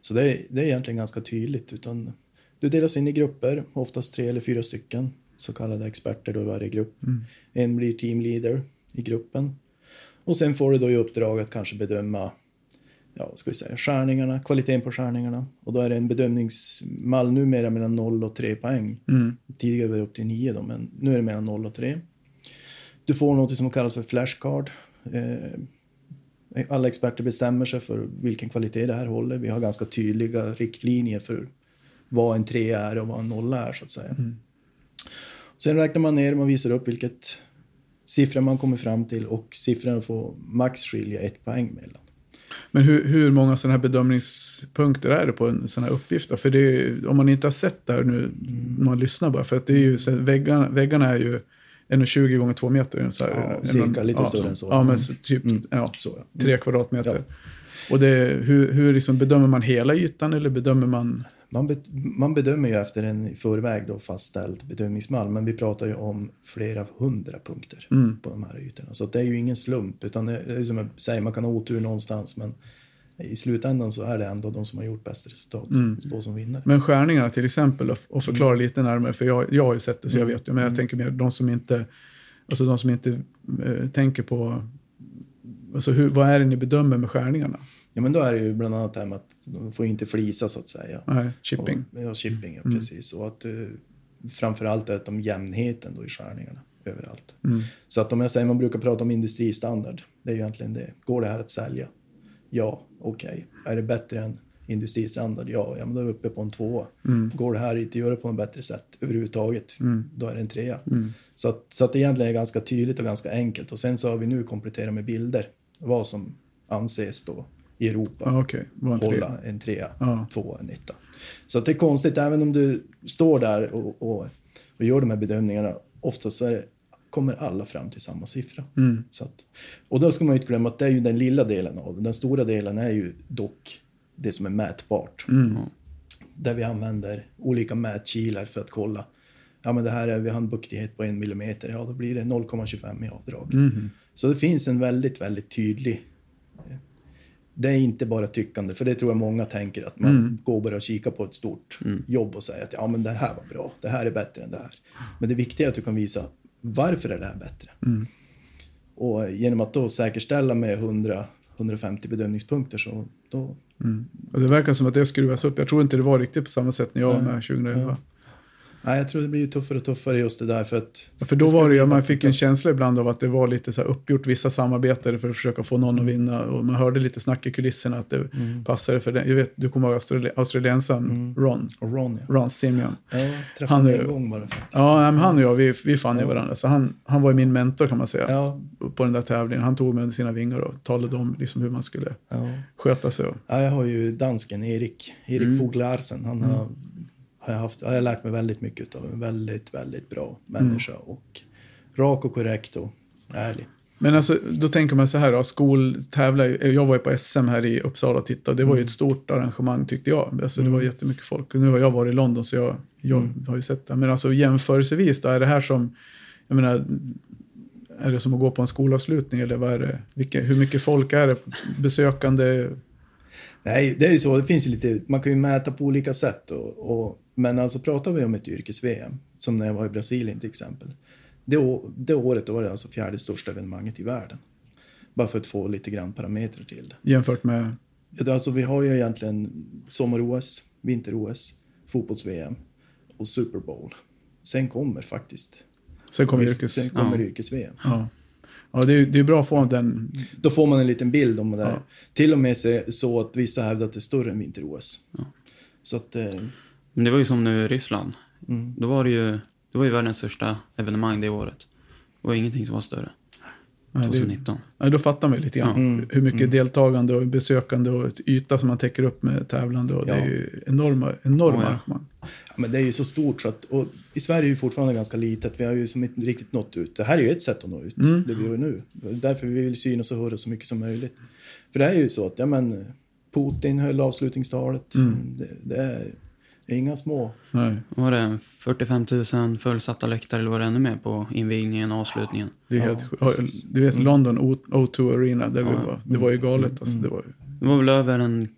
så det är, det är egentligen ganska tydligt. Utan du delas in i grupper, oftast tre eller fyra stycken, så kallade experter då i varje grupp. Mm. En blir teamleader i gruppen. Och sen får du då i uppdrag att kanske bedöma ja, ska vi säga, skärningarna, kvaliteten på skärningarna. Och då är det en bedömningsmall numera mellan 0 och 3 poäng. Mm. Tidigare var det upp till 9 då, men nu är det mellan 0 och 3. Du får något som kallas för flashcard. Eh, alla experter bestämmer sig för vilken kvalitet det här håller. Vi har ganska tydliga riktlinjer för vad en 3 är och vad en 0 är så att säga. Sen räknar man ner, man visar upp vilket siffra man kommer fram till och siffrorna får max skilja ett poäng mellan. Men hur, hur många sådana här bedömningspunkter är det på en sån här uppgift? Då? För det är, om man inte har sett det här nu, när man lyssnar bara, för att det är ju, så här, väggarna, väggarna är ju 1,20 gånger 2 meter. Så här, Ja, en- cirka, lite ja, större än så. Ja, men så, typ Mm. ja, Så, ja. tre kvadratmeter. Och det, hur, hur liksom bedömer man hela ytan eller bedömer man... Man, be, man bedömer ju efter en i förväg då fastställd bedömningsmall, men vi pratar ju om flera hundra punkter Mm. på de här ytorna. Så det är ju ingen slump, utan det är som jag säger, man kan ha otur någonstans, men i slutändan så är det ändå de som har gjort bäst resultat som Mm. står som vinnare. Men skärningarna till exempel, och, och förklara Mm. lite närmare, för jag, jag har ju sett det så jag vet ju, men jag tänker mer de som inte, alltså de som inte eh, tänker på, alltså hur, vad är det ni bedömer med skärningarna? Ja, men då är det ju bland annat det här med att de får inte flisa så att säga. Nej, chipping. Och, ja, chipping, ja, Mm. precis. Och att uh, framförallt är de jämnheten då i skärningarna överallt. Mm. Så att om jag säger, man brukar prata om industristandard, det är ju egentligen det. Går det här att sälja? Ja, okej. Är det bättre än industristandard? Ja, ja men då är vi uppe på en tvåa. Mm. Går det här inte att göra på något bättre sätt överhuvudtaget? Mm. Då är det en trea. Mm. Så, att, så att det egentligen är ganska tydligt och ganska enkelt. Och sen så har vi nu kompletterat med bilder. Vad som anses då i Europa en trea. hålla en trea, Ja. tvåa, en etta. Så att det är konstigt, även om du står där och, och, och gör de här bedömningarna, oftast så är det, kommer alla fram till samma siffra. Mm. Så att, och då ska man ju inte glömma att det är ju den lilla delen av det. Den stora delen är ju dock det som är mätbart. Mm. Där vi använder olika mätkilar för att kolla. Ja men det här är, vi har en buktighet på en millimeter, ja då blir det 0,25 i avdrag. Mm. Så det finns en väldigt, väldigt tydlig... Det är inte bara tyckande, för det tror jag många tänker att man Mm. går bara och kikar på ett stort jobb och säger att ja men det här var bra, det här är bättre än det här. Men det viktiga är att du kan visa varför är det här bättre? Mm. Och genom att då säkerställa med 100 150 bedömningspunkter så då... Mm. Och det verkar som att det skruvas upp. Jag tror inte det var riktigt på samma sätt när jag var med 2011. Nej, jag tror det blir ju tuffare och tuffare just det där för att... Ja, För då det var det ju, man fick en känsla ibland av att det var lite så här uppgjort vissa samarbetare för att försöka få någon att vinna. Och man hörde lite snack i kulisserna att det Mm. passade för den. Jag vet, du kommer ihåg australi- australiensaren Mm. Ron, Och Ron, ja. Ron Simeon. ja jag träffade Han en gång bara faktiskt. Ja, men han och jag, vi, vi fann ju Ja. varandra. Så han, han var ju min mentor kan man säga. Ja, På den där tävlingen. Han tog mig under sina vingar och talade om liksom hur man skulle ja. sköta sig. Ja, jag har ju dansken Erik, Erik Mm. Fogh Larsen. Han har, har, jag haft, har jag lärt mig väldigt mycket av. En väldigt, väldigt bra människa och rak och korrekt och ärlig. Men alltså, då tänker man så här, då, skoltävlar, jag var ju på SM här i Uppsala och tittade, det var ju ett stort arrangemang tyckte jag. Alltså, Det var jättemycket folk. Nu har jag varit i London så jag, jag har ju sett det. Men alltså jämförelsevis, då, är det här som, jag menar, är det som att gå på en skolavslutning eller vad är det? Vilka, hur mycket folk är det? Besökande? Nej, det är ju så. Det finns ju lite, man kan ju mäta på olika sätt. Och, och, men alltså pratar vi om ett yrkes-VM, som när jag var i Brasilien till exempel. Det, det året var det alltså fjärde största evenemanget i världen. Bara för att få lite grann parametrar till det. Jämfört med, Alltså vi har ju egentligen sommar-OS, vinter-OS, fotbolls-VM och Super Bowl. Sen kommer faktiskt sen kommer yrkes... sen kommer Ja. yrkes-VM. Ja. Ja, det är, det är bra att få den. Då får man en liten bild om det där. Ja. Till och med så- att vissa hävdar att det är större än vinter-OS. Ja. Så att, eh, Men det var ju som nu i Ryssland. mm. Då var det ju, det var ju världens största evenemang det året. Det var ingenting som var större. Nej, det, 2019. nej, då fattar man ju lite grann Mm. hur mycket deltagande och besökande och yta som man täcker upp med tävlande. Och Det Ja. är ju enorma, enorma Oh, ja. Ja, men det är ju så stort så att, och i Sverige är det fortfarande ganska litet. Vi har ju som inte riktigt nått ut. Det här är ju ett sätt att nå ut, Mm. det vi gör nu. Det är Därför vi vill synas och höra så mycket som möjligt. För det är ju så att, ja men, Putin höll avslutningstalet. Mm. Det, det är inga små. Nej, Var det 45 000 fullsatta läktare eller var det ännu mer på invigningen och avslutningen? det är Ja, helt sjukt. precis. Du vet London O- O2 Arena, där vi Ja. var, det var ju galet. Alltså, det var, ju- Det var väl över en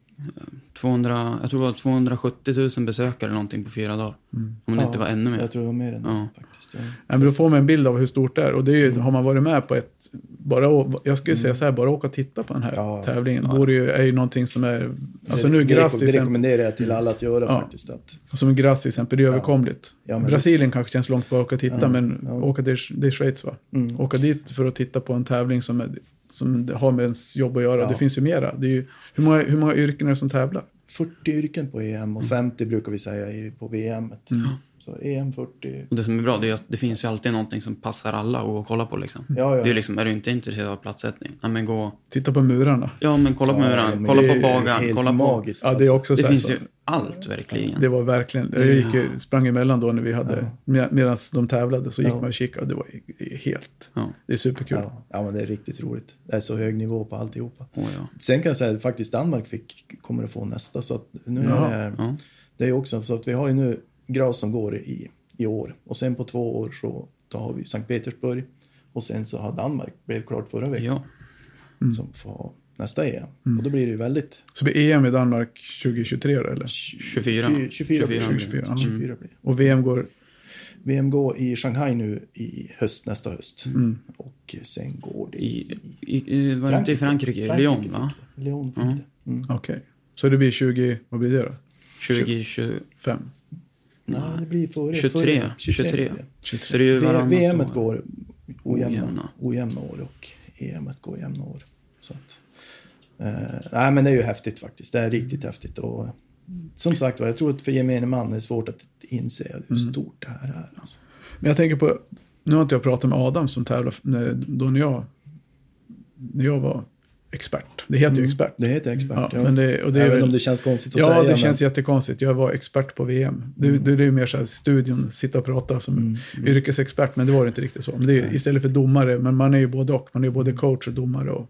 200, jag tror det var 270 000 besökare eller någonting på fyra dagar. mm. Om det Ja, inte var ännu mer. Jag tror det var mer än Ja. faktiskt. Ja. Nej, men då får man en bild av hur stort det är. Och det är ju, har man varit med på ett... Bara, jag skulle säga så här, bara åka och titta på den här Ja. tävlingen Ja. vore ju, är ju någonting som är... Alltså nu det, Graz till det rekommenderar jag till alla att göra Ja. faktiskt. Att, som Graz till exempel, det är Ja. överkomligt. Ja, men Brasilien visst. kanske känns långt bara att åka och titta, Ja, men ja. åka till, det är Schweiz va? mm. Åka dit för att titta på en tävling som, är, som har med ens jobb att göra. Ja. Det finns ju mera. Det är ju, hur, många, hur många yrken är det som tävlar? 40 yrken på EM och Mm. 50 brukar vi säga i- på VM. Så EM 40. Och det som är bra det är att det finns ju alltid någonting som passar alla att gå och kolla på liksom. Ja, ja. Det är liksom, är du inte intresserad av platssättning, ja men gå, Titta på murarna. ja men kolla på Ja, men kolla på bagaren, kolla på... magiskt. Ja, det är alltså. också så Det här, finns så, ju allt verkligen. Det var verkligen, jag gick, ju- sprang emellan då när vi hade, med, medan de tävlade så gick Ja. man och kikade och det var helt, Ja, det är superkul. Ja, ja, men det är riktigt roligt. Det är så hög nivå på alltihopa. oh, ja. Sen kan jag säga att faktiskt Danmark fick, kommer att få nästa. Så att nu är det, Ja. det är ju också så att vi har ju nu Graz som går i, i år. Och sen på två år så då har vi Sankt Petersburg. Och sen så har Danmark, blev klart förra veckan, ja. Mm. som får nästa EM. Och då blir det ju väldigt... Så blir EM i Danmark 2023 då, eller? 24. 24, 24, 24. 24, ja. 24 blir. Och VM går, VM går i Shanghai nu i höst, nästa höst. Mm. Och sen går det I, i, i, var det inte i Frankrike? Frankrike Lyon va? Lyon fick Mm. det. Mm. okej. Så det blir 20, vad blir det då? 2020, 5? Nej, det blir före. 23, före, 23. blir det. Så det är ju varannat VM år. går ojämna, Ojämna. ojämna år och EM går jämna år. Så att, nej, men det är ju häftigt faktiskt. Det är riktigt häftigt. Och, som sagt jag tror att för gemene man är det svårt att inse hur Mm. stort det här är. Alltså. Men jag tänker på, nu har inte jag pratat med Adam som tävlar, då när jag, när jag var expert. Det heter ju Mm. expert. Det heter expert. Ja, ja. men det, och det Även väl, om det känns konstigt att Ja, säga. det men- känns jättekonstigt. Jag var expert på VM. Det, det, det är ju mer så här studion, sitta och prata som Mm. yrkesexpert, men det var inte riktigt så. Men det är, istället för domare, men man är ju både och. Man är ju både coach och domare. Och,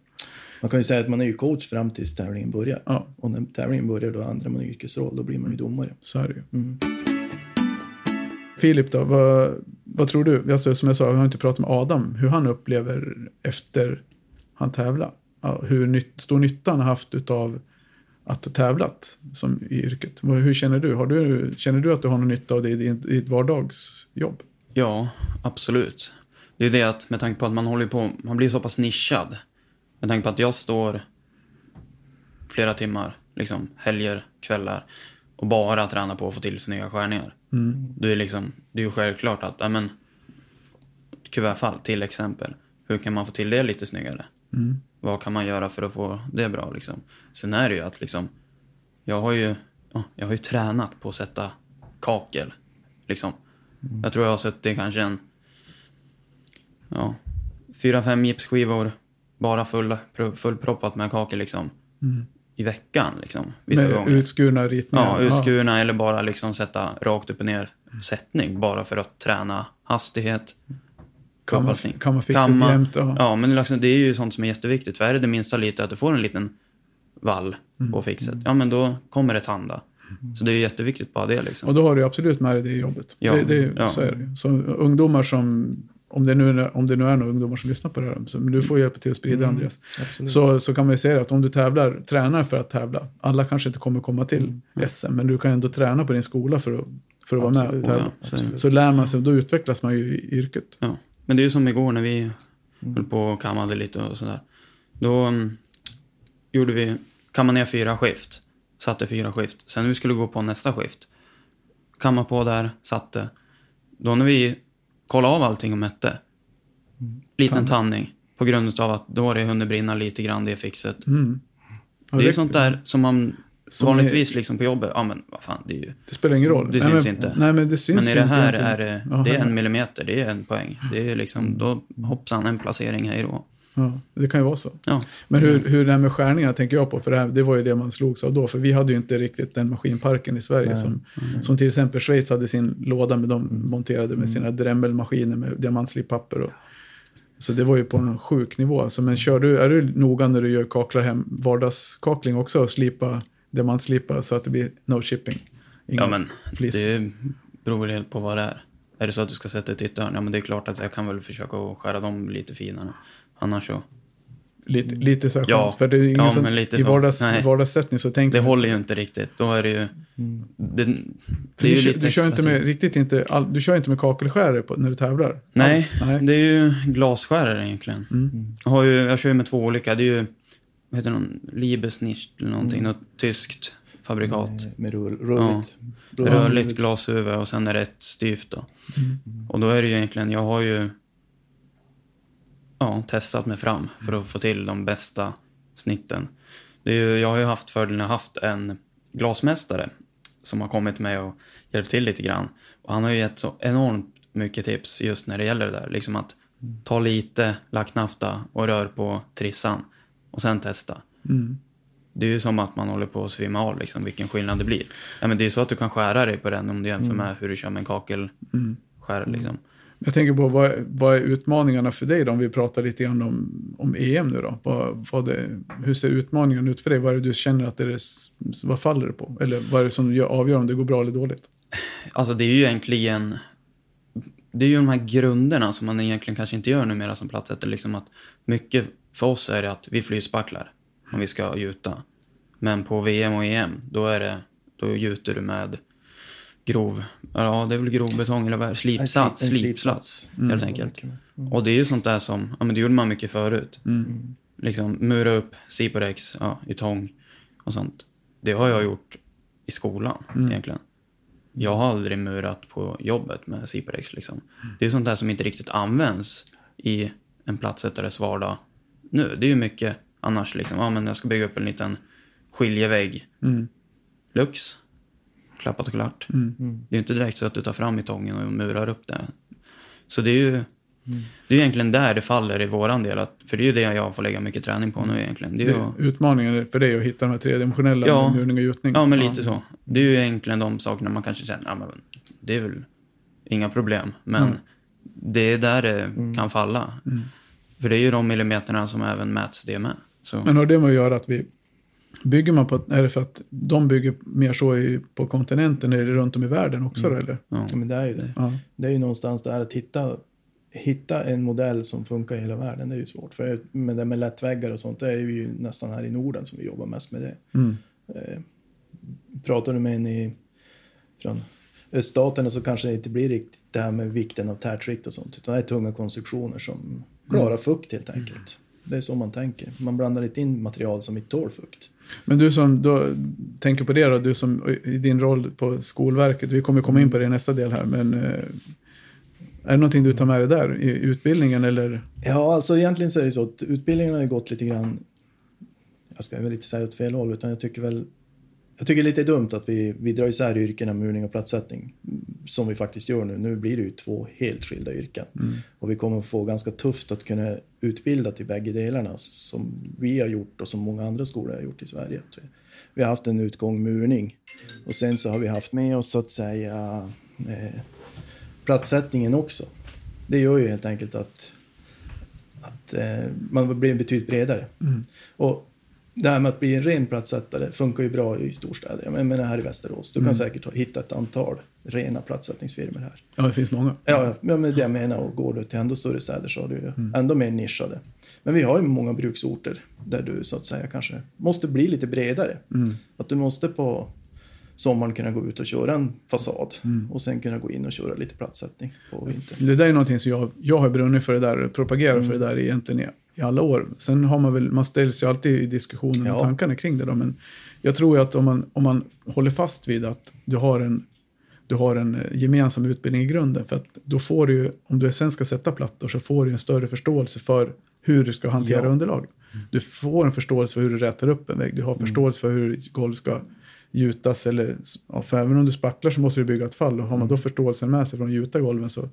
Man kan ju säga att man är ju coach fram tills tävlingen börjar. ja, Och när tävlingen börjar då ändrar man yrkesroll, då blir man ju domare. så är det ju. Mm. Filip då, vad, vad tror du? Alltså, som jag sa, jag har inte pratat med Adam, hur han upplever efter han tävlar. Hur nytt, stor nytta han har haft utav att ha tävlat som i yrket. Hur känner du? Har du? Känner du att du har någon nytta av det i ditt, vardagsjobb? Ja, absolut. Det är det att med tanke på att man håller på, man blir så pass nischad. Med tanke på att jag står flera timmar, liksom helger, kvällar och bara tränar på att få till snygga skärningar. Mm. Det är liksom, det är ju självklart att, ja men, kuvertfall till exempel. Hur kan man få till det lite snyggare? Mm. Vad kan man göra för att få det bra liksom? Sen är det ju att liksom, jag har ju, ja, jag har ju tränat på att sätta kakel. Liksom. Jag tror jag har sett det kanske en, ja, fyra, fem gipsskivor, bara full, fullproppat med kakel liksom. Mm. I veckan liksom, vissa Med gånger. utskurna ritningar? Ja, utskurna eller bara liksom sätta rakt upp och ner sättning bara för att träna hastighet. Kan man, kan man fixa Kamma. det jämt? Ja. Ja, men liksom, det är ju sånt som är jätteviktigt. För är det det minsta lite att du får en liten vall Mm. på fixet, ja men då kommer det tanda. Så det är jätteviktigt bara det liksom. Och då har du absolut med dig det i jobbet. Ja, det, det, ja. Så är det. Så ungdomar som, om det, nu, om det nu är några ungdomar som lyssnar på det här, så, men du får hjälpa till att sprida Mm. Andreas. Absolut. Så, så kan man ju säga att om du tävlar, tränar för att tävla, alla kanske inte kommer komma till Mm. SM, men du kan ändå träna på din skola för att, för att vara med och tävla. Ja, så, lär man sig, då utvecklas man ju i yrket. ja. Men det är ju som igår när vi Mm. höll på och kammade lite och sådär. Då mm, gjorde vi, kammade ner fyra skift. Satte fyra skift. Sen när vi skulle gå på nästa skift. Kamma på där, satte. Då när vi kollade av allting och mätte. Liten Tandning. På grund av att då har det hunnit brinna lite grann det fixet. Mm. Ja, det är det- sånt där som man Som vanligtvis liksom på jobbet, ja men vad fan, det är ju... Det spelar ingen roll. Det nej, syns men, inte. Nej, men det syns Men i det inte här egentligen. är det, det är en millimeter, det är en poäng. Det är liksom, då hoppsan en placering, hej då. Ja, det kan ju vara så. Ja, Men hur, hur det här med skärningar tänker jag på, för det, här, det var ju det man slogs av då, för vi hade ju inte riktigt den maskinparken i Sverige Nej. som, som till exempel Schweiz hade sin låda med de monterade med sina Dremel-maskiner med diamantslipapper. Och, så det var ju på en sjuk nivå. Alltså, men kör du, är du noga när du gör kaklar hem, vardagskakling också och slipa, diamantslipa så att det blir no shipping? Inga ja men flis. det beror väl helt på vad det är. Är det så att du ska sätta ett ytterhörn, ja men det är klart att jag kan väl försöka skära dem lite finare. Annars så, Lite, lite så här Ja. skönt, för det är ingen Ja, som, i vardags, vardagssättning så tänker det man- håller ju inte riktigt. Då är det ju... Det, det är du, ju du kör inte med, riktigt inte, all, du kör inte med kakelskärare på, när du tävlar? Nej? Nej. det är ju glasskärare egentligen. Mm. Jag, har ju, jag kör ju med två olika. Det är ju, vad heter någon, Liebesnicht eller någonting, Mm. något tyskt fabrikat. Med, med rull, rulligt. Rörligt glashuvud och sen är det ett styvt då. Mm. Och då är det ju egentligen, jag har ju ja, testat mig fram för att få till de bästa snitten. Det är ju, jag har ju haft fördelen att ha haft en glasmästare som har kommit med och hjälpt till lite grann. Och han har ju gett så enormt mycket tips just när det gäller det där. Liksom att ta lite lacknafta och rör på trissan och sen testa. Mm. Det är ju som att man håller på att svimma av, liksom, vilken skillnad det blir. Ja, men det är så att du kan skära dig på den om du jämför med hur du kör med en kakelskär. Liksom. Jag tänker på vad, vad är utmaningarna för dig då? Om vi pratar lite grann om, om EM nu då. Vad, vad det, hur ser utmaningen ut för dig? Vad är det du känner att det är, vad faller det på? Eller vad är det som gör, avgör om det går bra eller dåligt? Alltså det är ju egentligen... Det är ju de här grunderna som man egentligen kanske inte gör numera som platssätter. Liksom att mycket för oss är det att vi flytspacklar om vi ska gjuta. Men på VM och EM, då är det... Då gjuter du med grov... Ja, det är väl grov betong eller vad? Slipsats. En Slipsats, Mm. helt enkelt. Och det är ju sånt där som... Ja, men det gjorde man mycket förut. Mm. Liksom mura upp Ciporex ja, i tång och sånt. Det har jag gjort i skolan egentligen. Jag har aldrig murat på jobbet med Ciporex liksom. Det är sånt där som inte riktigt används i en platssättares vardag nu. Det är ju mycket annars liksom. Ja, men jag ska bygga upp en liten skiljevägg. Mm. Lux. Klappat och klart. Mm. Det är ju inte direkt så att du tar fram i tången och murar upp det. Så det är ju det är egentligen där det faller i våran del. Att, för det är ju det jag får lägga mycket träning på nu egentligen. Det är ju, Det, utmaningen för dig att hitta de här tredimensionella Ja. murning och gjutning. ja, men lite så. Det är ju egentligen de sakerna man kanske känner, ja men det är väl inga problem. Men Mm. det är där det kan falla. För det är ju de millimeterna som även mäts det med. Så, Men har det med att göra att vi Bygger man på, är det för att de bygger mer så i, på kontinenten eller runt om i världen också då, eller? ja. Ja, men det är ju det. Ja. Det är ju någonstans där att hitta, hitta en modell som funkar i hela världen. Det är ju svårt. För med det med lättväggar och sånt, det är ju nästan här i Norden som vi jobbar mest med det. Mm. Eh, pratar du med en i, från öststaterna så kanske det inte blir riktigt det här med vikten av tärtskikt och sånt. Utan det är tunga konstruktioner som klarar fukt helt enkelt. Det är så man tänker. Man blandar inte in material som inte tål fukt. Men du som då tänker på det då, du som i din roll på Skolverket, vi kommer komma in på det i nästa del här, men eh, är det någonting du tar med dig där i utbildningen eller? Ja, alltså egentligen så är det så att utbildningen har ju gått lite grann, jag ska väl inte säga åt fel håll, utan jag tycker väl, jag tycker det är lite dumt att vi, vi drar isär yrkena murning och platssättning, som vi faktiskt gör nu. Nu blir det ju två helt skilda yrken. Och vi kommer få ganska tufft att kunna utbilda till bägge delarna, som vi har gjort och som många andra skolor har gjort i Sverige. Vi, har haft en utgång murning och sen så har vi haft med oss så att säga eh, platssättningen också. Det gör ju helt enkelt att att eh, man blir betydligt bredare. Och det här med att bli en ren platssättare funkar ju bra i storstäder. Jag menar här i Västerås. Du kan säkert ha- hitta ett antal rena platssättningsfirmor här. Ja, det finns många. Ja, ja, men det jag menar. Och går du till ändå större städer så har du ju ändå mer nischade. Men vi har ju många bruksorter där du så att säga kanske måste bli lite bredare. Att du måste på sommaren kunna gå ut och köra en fasad och sen kunna gå in och köra lite platssättning på vintern. Det där är någonting som jag, jag har brunnit för det där, propagerar för det där egentligen i, i alla år. Sen har man väl, man ställs ju alltid i diskussionen och Ja. tankarna kring det då, men jag tror ju att om man, om man håller fast vid att du har en du har en eh, gemensam utbildning i grunden. För att då får du ju, om du sen ska sätta plattor så får du en större förståelse för hur du ska hantera Ja. underlaget. Du får en förståelse för hur du rätar upp en vägg. Du har förståelse för hur golv ska gjutas. Eller, ja, för även om du spacklar så måste du bygga ett fall. Och har man då förståelsen med sig från att gjuta golven så...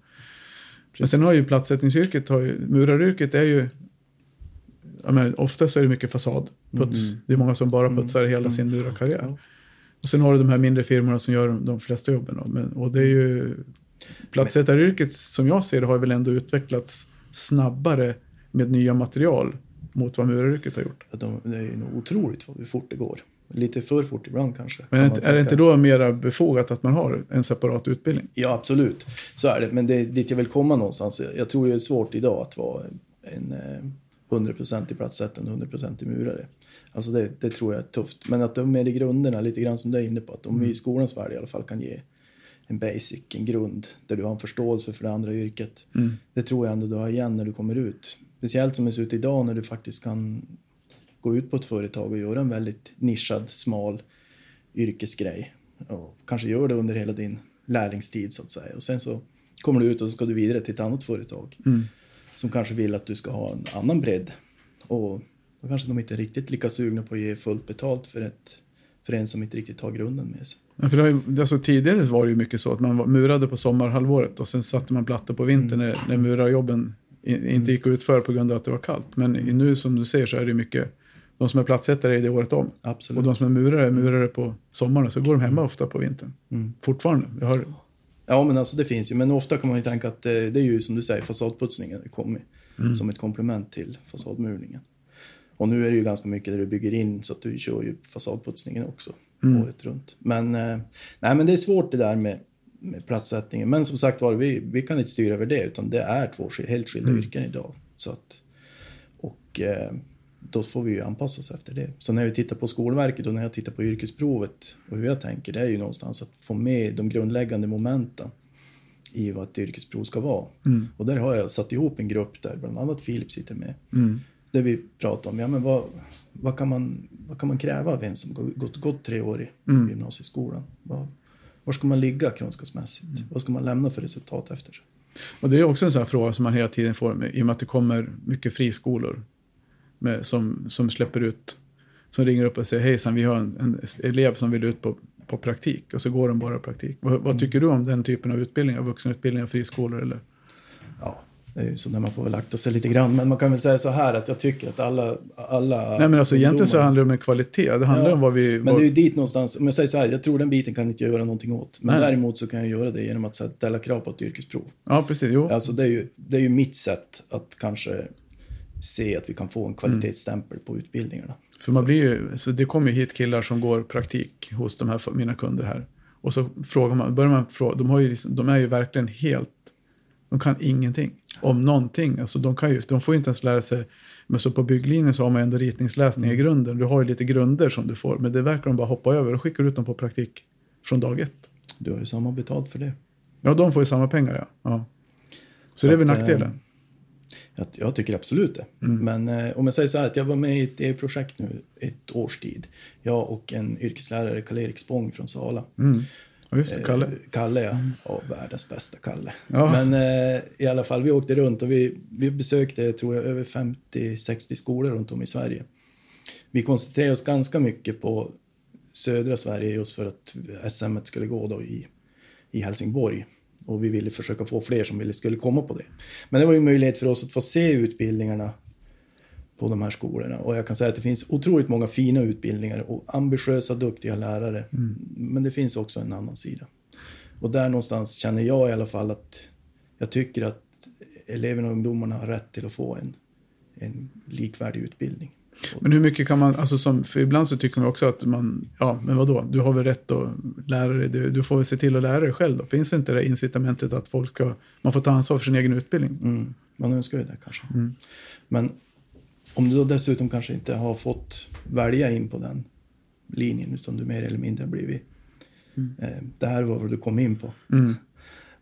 Men sen har ju plattsättningsyrket, har ju, muraryrket är ju... Ofta så är det mycket fasadputs. Det är många som bara putsar hela sin murarkarriär. Ja. Och sen har du de här mindre firmorna som gör de flesta jobben. Då. Men, och det är ju... Plattsättaryrket som jag ser det har väl ändå utvecklats snabbare med nya material mot vad muraryrket har gjort. De, det är ju otroligt hur fort det går. Lite för fort ibland kanske. Men kan är, är det inte då mer befogat att man har en separat utbildning? Ja, absolut. Så är det. Men det är dit jag vill komma någonstans. Jag tror det är svårt idag att vara en eh, 100% i platssättande och 100% i murare. Alltså det, det tror jag är tufft. Men att de med i grunderna, lite grann som du är inne på, att de Mm. i skolans värld i alla fall kan ge en basic, en grund, där du har en förståelse för det andra yrket. Mm. Det tror jag ändå du har igen när du kommer ut. Speciellt som det ser ut idag när du faktiskt kan gå ut på ett företag och göra en väldigt nischad, smal yrkesgrej. Och kanske gör det under hela din lärlingstid så att säga. Och sen så kommer du ut och så ska du vidare till ett annat företag. Mm. Som kanske vill att du ska ha en annan bredd. Och då kanske de inte är riktigt lika sugna på att ge fullt betalt för, ett, för en som inte riktigt har grunden med sig. Ja, för ju, alltså tidigare var det ju mycket så att man murade på sommarhalvåret och sen satte man plattor på vintern när, när murarjobben inte gick att utföra på grund av att det var kallt. Men nu som du säger så är det mycket, de som är plattsättare är det året om. Absolut. Och de som är murare är murare på sommaren så går de hemma ofta på vintern. Mm. Fortfarande. Jag har, Ja, men alltså det finns ju. Men ofta kan man ju tänka att eh, det är ju som du säger fasadputsningen det kommer som ett komplement till fasadmurningen. Och nu är det ju ganska mycket där du bygger in så att du kör ju fasadputsningen också året runt. Men, eh, nej, men det är svårt det där med, med platssättningen. Men som sagt var, vi, vi kan inte styra över det utan det är två helt skilda yrken idag. Så att, och eh, då får vi ju anpassa oss efter det. Så när vi tittar på Skolverket och när jag tittar på yrkesprovet och hur jag tänker, det är ju någonstans att få med de grundläggande momenten i vad ett yrkesprov ska vara. Och där har jag satt ihop en grupp där bland annat Filip sitter med. mm. Där vi pratar om, ja men vad, vad, kan, man, vad kan man kräva av en som gått, gått, tre år i gymnasieskolan? Vad, var ska man ligga kunskapsmässigt? Vad ska man lämna för resultat efter sig? Och det är också en sån fråga som man hela tiden får i och med att det kommer mycket friskolor med, som, som släpper ut, som ringer upp och säger hejsan vi har en, en elev som vill ut på, på praktik och så går de bara praktik. Vad, vad tycker du om den typen av utbildningar, vuxenutbildningar, friskolor eller? Ja, det är ju så när man får väl akta sig lite grann. Men man kan väl säga så här att jag tycker att alla... alla Nej men alltså egentligen så handlar det om en kvalitet, det handlar Ja, om vad vi... Men vad, det är ju dit någonstans, om jag säger så här, jag tror den biten kan inte göra någonting åt. Men Nej. däremot så kan jag göra det genom att ställa krav på ett yrkesprov. Ja precis, jo. Alltså det är ju, det är ju mitt sätt att kanske se att vi kan få en kvalitetsstämpel på utbildningarna. För man blir ju, så det kommer ju hit killar som går praktik hos de här mina kunder här. Och så frågar man, börjar man fråga, de, har ju, liksom- de är ju verkligen helt, de kan ingenting om någonting. Alltså de, kan ju, de får ju inte ens lära sig, men så på bygglinjen så har man ändå ritningsläsning i grunden. Du har ju lite grunder som du får, men det verkar de bara hoppa över och skickar ut dem på praktik från dag ett. Du har ju samma betalt för det. Ja, de får ju samma pengar ja. ja. Så, det är väl att, eh, nackdelen. Jag, jag tycker absolut det. Men eh, om jag säger så här att jag var med i ett EU-projekt nu ett års tid. Jag och en yrkeslärare, Karl-Erik Spång från Sala. Mm. Ja, just det, Kalle. Eh, Kalle, ja. ja. Världens bästa Kalle. Ja. Men eh, i alla fall, vi åkte runt och vi, vi besökte, tror jag, över 50-60 skolor runt om i Sverige. Vi koncentrerade oss ganska mycket på södra Sverige just för att SM skulle gå då i, i Helsingborg. Och vi ville försöka få fler som ville, skulle komma på det. Men det var ju en möjlighet för oss att få se utbildningarna på de här skolorna. Och jag kan säga att det finns otroligt många fina utbildningar och ambitiösa, duktiga lärare. Men det finns också en annan sida. Och där någonstans känner jag i alla fall att jag tycker att eleverna och ungdomarna har rätt till att få en, en likvärdig utbildning. Men hur mycket kan man, alltså som, för ibland så tycker man också att man, ja men vadå, du har väl rätt att lära dig, du, du får väl se till att lära dig själv då. Finns inte det incitamentet att folk ska, man får ta ansvar för sin egen utbildning? Mm, man önskar ju det kanske. Men om du då dessutom kanske inte har fått välja in på den linjen utan du mer eller mindre blivit, eh, det här var vad du kom in på.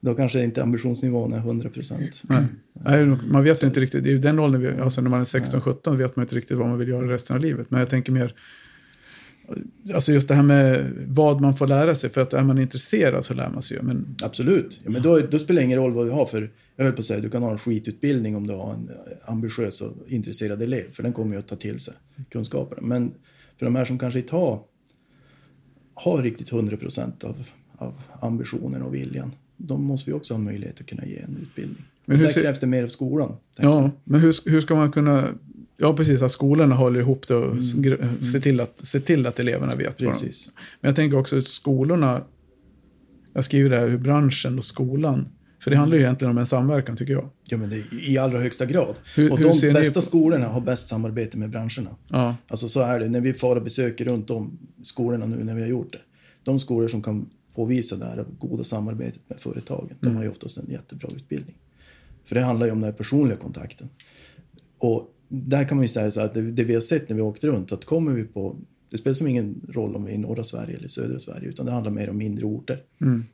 Då kanske inte ambitionsnivån är 100 procent. Nej. Nej, man vet ju inte riktigt, det är ju den åldern, vi, alltså när man är 16-17 vet man inte riktigt vad man vill göra resten av livet. Men jag tänker mer, Alltså just det här med vad man får lära sig. För att är man intresserad så lär man sig ju. Men Absolut. Ja, men då, då spelar det ingen roll vad du har för, jag höll på att säga, du kan ha en skitutbildning om du har en ambitiös och intresserad elev, för den kommer ju att ta till sig kunskaperna. Men för de här som kanske inte har, har riktigt 100% av, av ambitionen och viljan, de måste vi också ha möjlighet att kunna ge en utbildning. Men hur Där ser- krävs det mer av skolan. tänker jag. Ja, men hur, hur ska man kunna... Ja, precis. Att skolorna håller ihop det och s- gr- se, till att, se till att eleverna vet. Precis. Men jag tänker också att skolorna... Jag skriver det här hur branschen och skolan... För det handlar ju egentligen om en samverkan tycker jag. Ja, men det är i allra högsta grad. Hur- och ser de bästa på- skolorna har bäst samarbete med branscherna. Ja, Alltså så är det. När vi far och besöker runt om skolorna nu när vi har gjort det. De skolor som kan påvisa det här goda samarbetet med företagen, de har ju oftast en jättebra utbildning. För det handlar ju om den här personliga kontakten. Och där kan man ju säga så att det, det vi har sett när vi åkt runt, att kommer vi på, det spelar som ingen roll om vi är i norra Sverige eller södra Sverige, utan det handlar mer om mindre orter.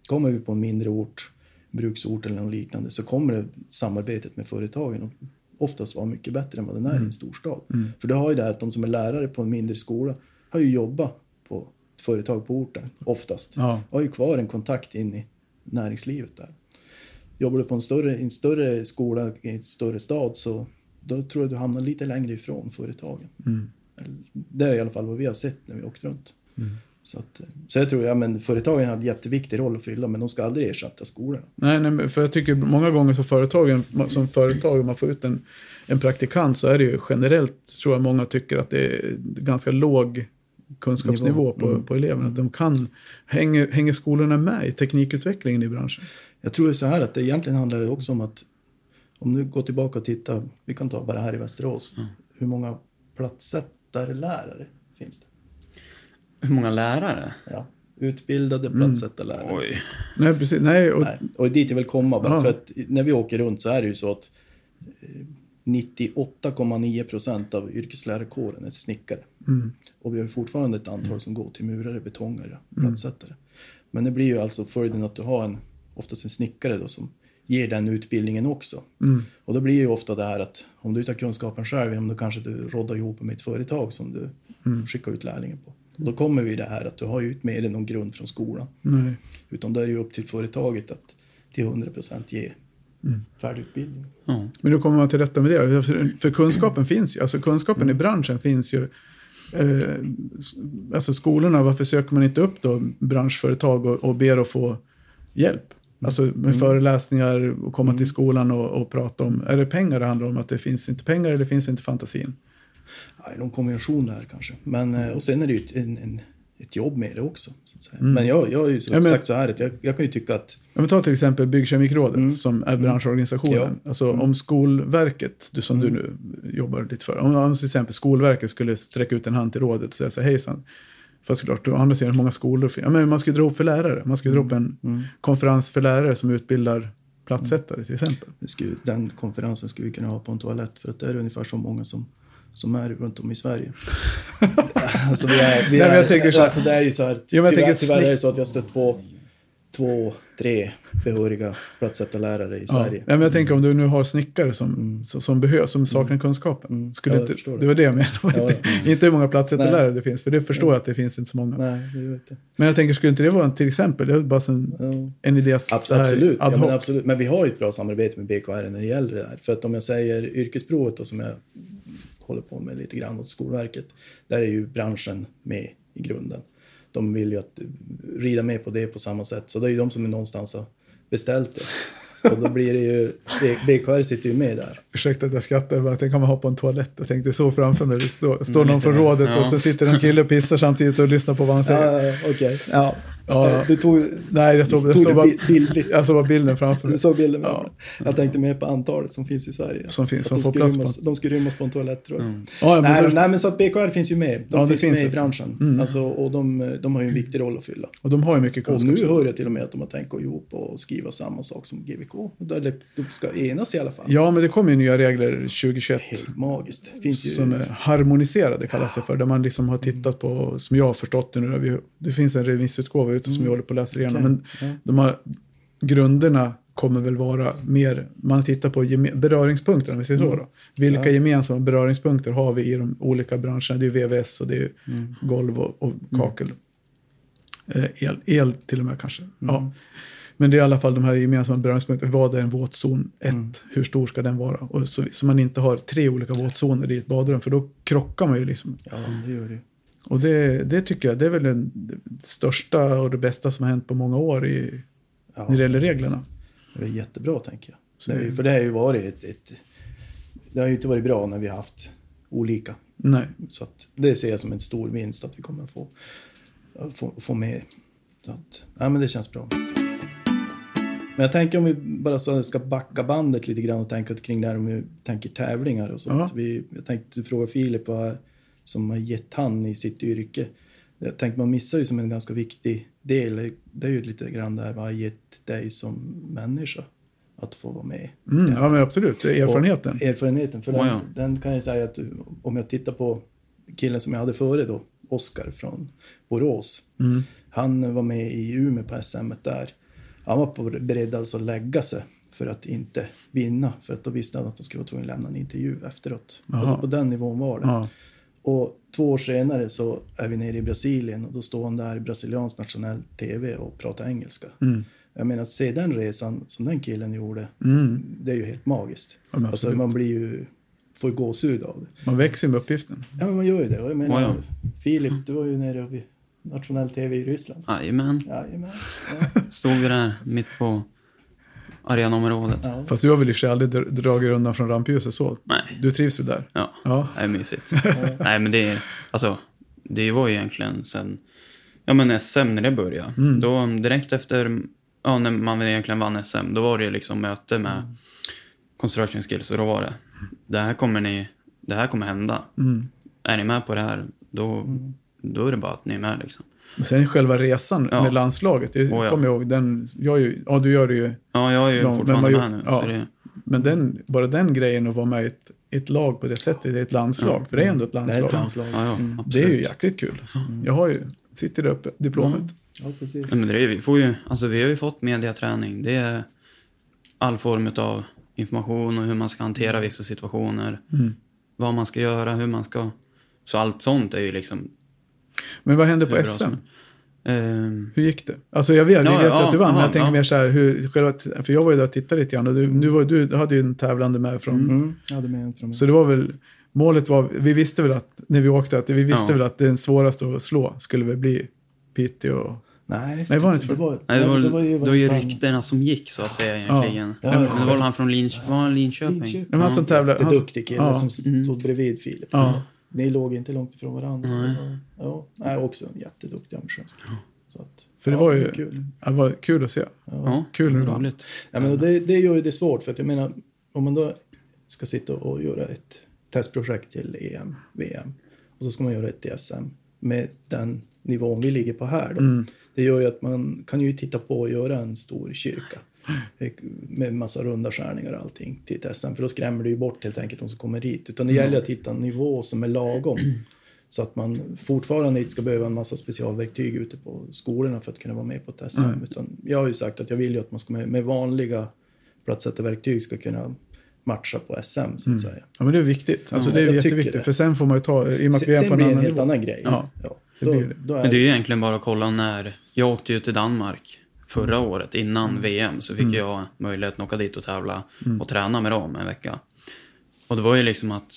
Kommer vi på en mindre ort, bruksort eller något liknande, så kommer det samarbetet med företagen oftast vara mycket bättre än vad den är i en storstad. För du har ju det här att de som är lärare på en mindre skola har ju jobbat på företag på orten, oftast. Ja. Har ju kvar en kontakt in i näringslivet där. Jobbar du på en större, en större skola i en större stad så då tror jag du hamnar lite längre ifrån företagen. Eller, Det är i alla fall vad vi har sett när vi åkt runt. Så, att, så jag tror ja, men företagen har en jätteviktig roll att fylla men de ska aldrig ersätta skolorna. Nej, nej, för jag tycker många gånger som företagen, som företag, om man får ut en, en praktikant så är det ju generellt, tror jag många tycker att det är ganska låg kunskapsnivå Nivå. på, Mm. på eleverna. De kan, hänger, hänger skolorna med i teknikutvecklingen i branschen? Jag tror så här att det egentligen handlar det också om att om du går tillbaka och tittar, vi kan ta bara här i Västerås, hur många platssättarlärare finns det? Hur många lärare? Ja, utbildade platssättarlärare. Oj. finns det. Nej, precis. Nej, och, Nej, och dit jag vill komma, bara Ja. för att när vi åker runt så är det ju så att eh, 98,9 procent av yrkeslärarkåren är snickare. Mm. Och vi har fortfarande ett antal som går till murare, betongare, plattsättare. Men det blir ju alltså följden att du har en, oftast en snickare då som ger den utbildningen också. Mm. Och då blir ju ofta det här att om du inte har kunskapen själv, om då kanske du roddar ihop med ett företag som du Mm. skickar ut lärlingen på. Och då kommer vi det här att du har ju inte med dig någon grund från skolan. nej. Utan då är det ju upp till företaget att till 100% ge Mm. färdig utbildning. Ja. Men hur kommer man till rätta med det? För, kunskapen finns ju. Alltså kunskapen i branschen finns ju. Eh, alltså skolorna, varför söker man inte upp då branschföretag och, och ber att få hjälp? Alltså med föreläsningar och komma till skolan och, och prata om. Är det pengar det handlar om? Att det finns inte pengar eller finns inte fantasin? Ja, någon kombination där kanske. Men, eh, och sen är det ju en, en, ett jobb med det också. Mm. Men jag, jag har ju så Ja, men- sagt så här jag, jag kan ju tycka att Ja, men ta till exempel Byggkemikrådet som är branschorganisationen. Mm. Ja. Alltså om Skolverket, du, som du nu jobbar lite för. Om, om till exempel Skolverket skulle sträcka ut en hand till rådet och säga så här, hejsan. Fast klart, å andra sidan många skolor. Ja, men man ska dra upp för lärare. Man ska dra upp en Mm. konferens för lärare som utbildar platssättare till exempel. skulle, den konferensen skulle vi kunna ha på en toalett för att det är ungefär så många som, som är runt om i Sverige. alltså, vi är, vi Nej, men jag är, tänker så här- alltså det är ju så här, Ja, men jag tyvärr, tänker tyvärr är det så att jag har stött på två, tre behöriga platssättarlärare i. Sverige. Ja, men jag tänker om du nu har snickare som, som, som behövs, som saknar kunskapen. Mm. Skulle Ja, jag inte, det. det var det jag menade. Ja, ja. inte hur många platssättarlärare det finns, för det förstår jag att det finns inte så många. Nej, det vet jag. Men jag tänker, skulle inte det vara en, till exempel, det är bara en, en idé så Abs- här absolut. ad hoc. men absolut. Men vi har ju ett bra samarbete med BKR när det gäller det där. För att om jag säger yrkesprovet då, som jag håller på med lite grann åt Skolverket. Där är ju branschen med i grunden. De vill ju att rida med på det på samma sätt. Så det är ju de som är någonstans har beställt det. Och då blir det ju, BKR sitter ju med där. Ursäkta att jag skrattar, jag bara tänkte kan man ha på en toalett. Jag tänkte så framför mig, det står, står Mm, någon från rådet ja. och så sitter en kille och pissar samtidigt och lyssnar på vad han säger. Ja, okej. Ja, ja. Du tog, Nej, jag såg, jag tog såg, det bara, bi- bildligt. jag såg bara bilden framför Du mig. såg bilden med Ja. Jag tänkte mer på antalet som finns i Sverige. Som finns, som de får plats på- rymmas, De skulle rymmas på en toalett tror jag. Mm. Ja, men Nej, så, nej, men så att BKR finns ju med. De Ja, det finns, finns med i branschen. Mm. Alltså, och de, de har ju en viktig roll att fylla. och de har ju mycket Och kunskap. nu hör jag till och med att de har tänkt gå ihop och skriva samma sak som GVK. Eller de ska enas i alla fall. Ja, men det kommer ju nya regler 2021. Helt magiskt. Det finns ju... Som är harmoniserade kallas det för. Där man liksom har tittat på, som jag har förstått det nu, det finns en remissutgåva ute som vi håller på att läsa igenom. Mm. Men de har grunderna kommer väl vara mer, man tittar på geme- beröringspunkter om vi säger så Mm. då. Vilka Ja. gemensamma beröringspunkter har vi i de olika branscherna? Det är VVS och det är Mm. golv och, och kakel. Eh, el, el till och med kanske. Mm. Ja. Men det är i alla fall de här gemensamma beröringspunkterna. Vad är en våtzon 1? Mm. Hur stor ska den vara? Och så, så man inte har tre olika våtzoner i ett badrum. För då krockar man ju liksom. Ja, det gör det. Och det, det tycker jag, det är väl den största och det bästa som har hänt på många år i, Ja, när det gäller reglerna. det är jättebra tänker jag. Så det det- för det har ju varit ett, ett... Det har ju inte varit bra när vi har haft olika. Nej. Så att det ser jag som en stor vinst att vi kommer att få, få, få med. Så att, ja, men det känns bra. Men jag tänker om vi bara ska backa bandet lite grann och tänka kring det här om vi tänker tävlingar och sånt. Ja. Vi, jag tänkte fråga Filip vad som har gett han i sitt yrke. Jag tänkte man missar ju som en ganska viktig del. Det är ju lite grann det här vad har gett dig som människa att få vara med. Mm, ja men absolut, erfarenheten. Och erfarenheten, för Oh, den, ja. den kan jag säga att om jag tittar på killen som jag hade före då, Oskar från Borås. Mm. Han var med i Umeå på SM där. Han var på- beredd alltså att lägga sig för att inte vinna. För att då visste han att han skulle vara tvungen att lämna en intervju efteråt. Alltså på den nivån var det. Ja. Och två år senare så är vi nere i Brasilien och då står han där i brasiliansk nationell tv och pratar engelska. Mm. Jag menar att se den resan som den killen gjorde, Mm. det är ju helt magiskt. Ja, alltså man blir ju, får ju gåshud av det. Man växer med uppgiften. Ja men man gör ju det. Och jag menar, Ja, Filip, du var ju nere vid nationell tv i Ryssland. Jajamän. Jajamän. Ja. Stod vi där mitt på arenaområdet. Ja. Fast du har väl i och för sig aldrig dr- dragit undan från rampljuset så? Nej. Du trivs väl där? Ja, Ja. det är mysigt. Nej, men det är, alltså, det var ju egentligen sen, ja men SM när det började. Mm. Då direkt efter, ja när man egentligen vann SM, då var det liksom möte med construction skills och då var det, det här kommer ni, det här kommer hända. Mm. Är ni med på det här, då, då är det bara att ni är med liksom. Men sen själva resan Ja. med landslaget, det Oh, ja. kommer jag ihåg. Den, jag är ju, ja, du gör det ju. Ja, jag är ju men fortfarande vad med gjort- nu. ja. Så det, Men den, bara den grejen att vara med i ett, ett lag på det sättet, det är ett landslag. För det är ändå ett Det är landslag. ett landslag. ja, ja, Mm. absolut. Det är ju jäkligt kul. Alltså. Jag har ju, sitter där uppe, diplomet. Mm. Ja, precis. Ja, men det är, vi, får ju, alltså, vi har ju fått mediaträning. Det är all form av information och hur man ska hantera vissa situationer. Mm. Vad man ska göra, hur man ska... Så allt sånt är ju liksom... Men vad hände på SM? som- Ehm, Hur gick det? Alltså jag vet, vi Ja, vet ja, att du vann, men ja, jag tänker ja. mer så här, hur, själva, för jag var ju där och tittade lite grann och du, nu var, du, du hade ju en tävlande med från, Mm. Jag hade med en från så det var väl, målet var, vi visste väl att, när vi åkte, att vi visste Ja. väl att den svåraste att slå skulle väl bli Piteå. och- Nej, Nej, var det inte för- var, nej, det var, det var ju, var ryktena som gick så att säga egentligen. Ja, ja. Men det var väl han från Linköping? Linköping? Linköping. Men han som tävlar, han, Jätteduktig kille ja. som stod Mm. bredvid Filip. Ja. Ni låg inte långt ifrån varandra. Nej. Ja, nej, också en jätteduktig ambitiös kille. Så att, För det ja, var ju- Kul. det var kul att se. Ja, Kul vann. roligt. Ja, men det, det gör ju det svårt för att jag menar om man då ska sitta och göra ett testprojekt till EM, VM och så ska man göra ett till SM med den nivån vi ligger på här. Mm. Det gör ju att man kan ju titta på och göra en stor kyrka med massa runda skärningar och allting till ett SM för då skrämmer det ju bort helt enkelt de som kommer hit. Utan det gäller att hitta en nivå som är lagom. Så att man fortfarande inte ska behöva en massa specialverktyg ute på skolorna för att kunna vara med på ett SM. Nej. Utan jag har ju sagt att jag vill ju att man ska med, med vanliga plattsättarverktyg ska kunna matcha på SM så att säga. Ja, men det är viktigt. Alltså, Ja, det är jag jätteviktigt. det. För sen får man ju ta, i och med att vi är Sen, på sen en blir det en helt nivå. annan grej. Ja, det då, det. Då är Men det är ju egentligen bara att kolla när... Jag åkte ju till Danmark förra året, innan VM, så fick jag möjligheten att åka dit och tävla och träna med dem en vecka. Och det var ju liksom att...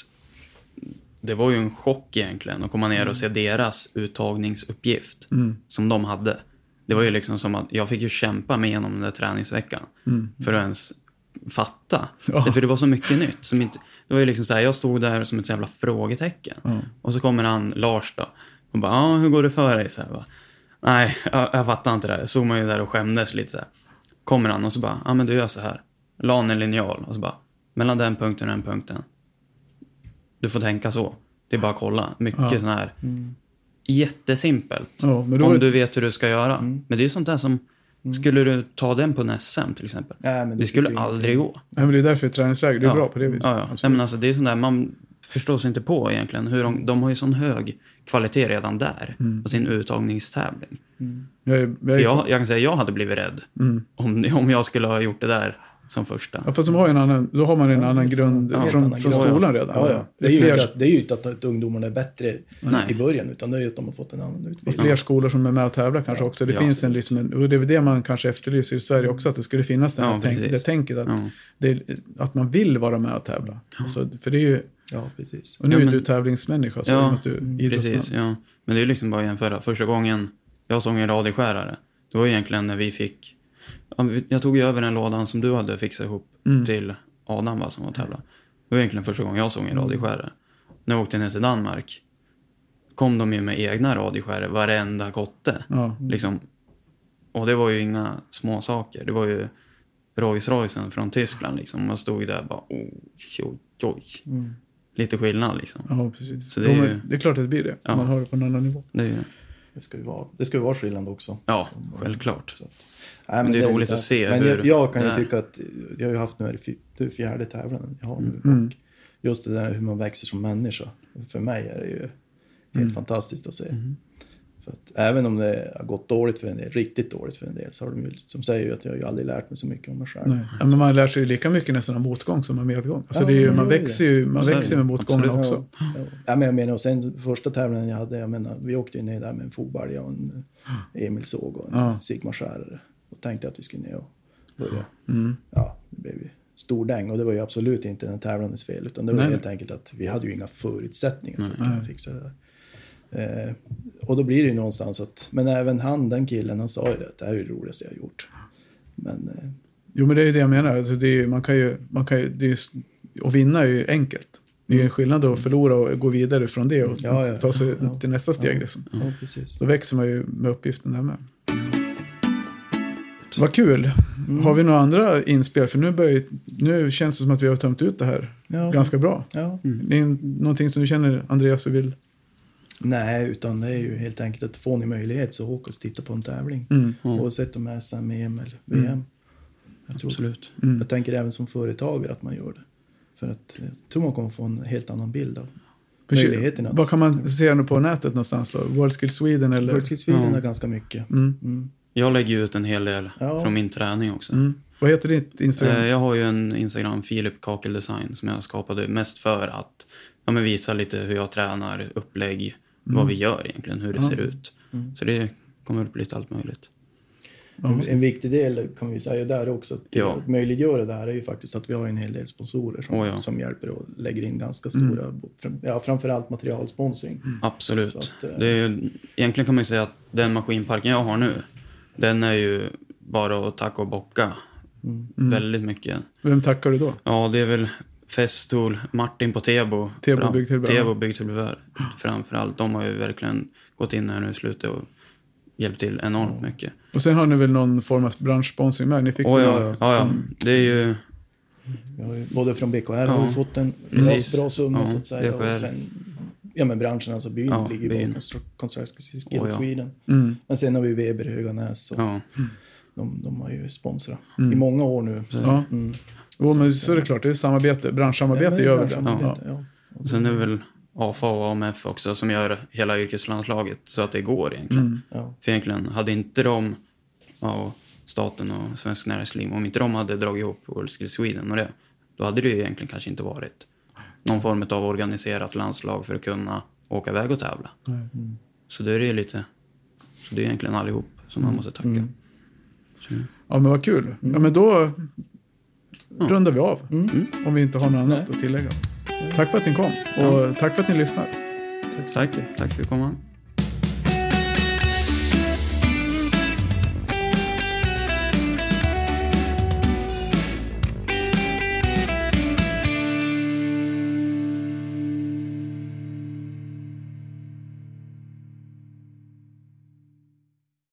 Det var ju en chock egentligen att komma ner och se deras uttagningsuppgift Mm. som de hade. Det var ju liksom som att jag fick ju kämpa mig igenom den där träningsveckan för att ens fatta. Ja. För det var så mycket nytt. Som inte, det var ju liksom så här, jag stod där som ett jävla frågetecken. Ja. Och så kommer han, Lars då, och bara, ja, hur går det för dig? Så här, bara, Nej, jag, jag fattar inte det här. Så man ju där och skämdes lite så här. Kommer han och så bara, ja men du gör så här. La en linjal och så bara, mellan den punkten och den punkten. Du får tänka så. Det är bara att kolla. Mycket Ja. sån här, jättesimpelt. Ja, om är- du vet hur du ska göra. Men det är ju sånt där som, skulle du ta den på en SM till exempel? Nej, men det det skulle jag aldrig gå. Nej, men det är därför träningsläger, det är bra på det viset. Ja, ja. Alltså, Nej, men alltså, det är sånt där, man förstår sig inte på egentligen. Hur de, de har ju sån hög kvalitet redan där på sin uttagningstävling. Jag, är- jag, För är- jag, jag kan säga jag hade blivit rädd om, om jag skulle ha gjort det där som första. Ja, fast de har en annan, då har man en annan grund Helt från, annan från grund. skolan redan. Ja, ja. Det, är ju är inte att, det är ju inte att, att ungdomarna är bättre Nej. i början, utan det är ju att de har fått en annan och utbildning. fler skolor som är med och tävlar kanske också. Det Ja, finns en, liksom en, och det är det man kanske efterlyser i Sverige också, att det skulle finnas det här Ja, tänk, det tänket att, Ja. det, att man vill vara med och tävla. Alltså, för det är ju, Ja, precis. och nu Ja, är men- du tävlingsmänniska, så Ja, att du är. Precis, ja. Men det är liksom bara att jämföra. Första gången jag såg en radioskärare, det var egentligen när vi fick... Jag tog ju över den lådan som du hade fixat ihop Mm. till Adam va, som var tävla. Det var egentligen första gången jag såg en radioskärare. När jag åkte ner till Danmark kom de ju med egna radioskärare, varenda kotte. Ja. Liksom. Och det var ju inga små saker. Det var ju Rolls Roycen från Tyskland liksom. Man stod där och bara oj, oj, oj. Mm. Lite skillnad liksom. ja, precis. Så det är ju- det är klart att det blir det, Ja. man har det på en annan nivå. Det är ju, Det ska ju vara, det ska ju vara skillnad också. ja, självklart. Så nej, Men det är roligt lite- att se Men jag, hur jag kan det ju tycka att, jag har ju haft nu, är det det är fjärde tävlingen jag har nu. Mm. Och just det där hur man växer som människa. För mig är det ju helt Mm. fantastiskt att se. Mm. För att även om det har gått dåligt för en del, riktigt dåligt för en del, så har de ju, som säger ju att jag har ju aldrig lärt mig så mycket om mig själv. Nej. Ja, men man lär sig ju lika mycket nästan av motgång som av medgång. Alltså Ja, det är ju, man växer ju, man är växer det. med Absolut. också. Ja, ja. ja, men jag menar, och sen första tävlingen jag hade, jag menar, vi åkte ju ner där med en fogbalja och en Emil såg och en Ja. Och tänkte att vi skulle ner och börja. Mm. Ja, det blev ju stor däng och det var ju absolut inte den tävlandes fel utan det var Nej. helt enkelt att vi hade ju inga förutsättningar för att kunna fixa det där. Eh, och då blir det ju någonstans att, men även han, den killen, han sa ju det det här är det roligaste jag har gjort. Men eh, Jo, men det är ju det jag menar. Alltså det är, ju- man kan ju, man kan ju, det är ju, att vinna är ju enkelt. Det är ju en skillnad att förlora och gå vidare från det och Ja, ja. ta sig Ja. till nästa steg. Ja. Liksom. ja, precis. Då växer man ju med uppgiften där med. Vad kul. Har vi några andra inspel? För nu, börjar, nu känns det som att vi har tömt ut det här Ja. ganska bra. Ja. Det är någonting som du känner, Andreas, och vill... Nej, utan det är ju helt enkelt att få ni möjlighet så åk och titta på en tävling. Mm. Ja. Oavsett om det är SM, EM eller VM. Jag, tror, Absolut. Mm. jag tänker även som företagare att man gör det. För att jag tror man kommer få en helt annan bild av möjligheterna. Vad kan man se nu på nätet någonstans då? World Skill Sweden eller? World Skills Sweden Ja. har ganska mycket. Mm. Mm. Jag lägger ut en hel del Ja. från min träning också. Mm. Vad heter ditt Instagram? Eh, Jag har ju en Instagram, Filip Kakel Design, som jag skapade mest för att ja, men visa lite hur jag tränar, upplägg, vad vi gör egentligen, hur det Ja. ser ut. Så det kommer upp lite allt möjligt. En, en viktig del kan vi säga där också, till Ja. att möjliggöra det här är ju faktiskt att vi har en hel del sponsorer som, Oh ja. som hjälper och lägger in ganska stora, fram- ja, framförallt materialsponsring. Absolut. Så att, eh, det är, egentligen kan man ju säga att den maskinparken jag har nu, den är ju bara att tacka och bocka väldigt mycket. Vem tackar du då? Ja, det är väl Festool, Martin på Tebo. Tebo Fram- Byggtillbehör. Tebo Byggtillbehör. Framförallt. De har ju verkligen gått in här nu i slutet och hjälpt till enormt mycket. Och sen har ni väl någon form av branschsponsring med? Ni fick Oh, ja, ja, ja. Det är ju... Både från BKR har vi fått en bra, bra summa Ja, så att säga. BKR. Och sen, ja men branschen, alltså byn Ja, ligger ju byn. bakom Skills Oh, ja. Sweden. Mm. Men sen har vi Weber i Höganäs och Ja, de, de har ju sponsrat Mm. i många år nu. Ja. Mm. Jo, men så är det klart. Det är samarbete. Branschsamarbete men gör väl det. Ja. ja. och sen är det väl AFA och AMF också som gör hela yrkeslandslaget så att det går egentligen. Mm. Ja. För egentligen, hade inte de, ja, och staten och Svensk Näringsliv, om inte de hade dragit ihop World Skill Sweden och det, då hade det ju egentligen kanske inte varit någon form av organiserat landslag för att kunna åka iväg och tävla. Nej. Så det är ju lite, så det är egentligen allihop som man måste tacka. Mm. Ja, men vad kul. Ja, men då Ja. rundar vi av. Mm. Om vi inte har något annat Nej. att tillägga. Tack för att ni kom och tack för att ni lyssnar. tack, tack för att du kom.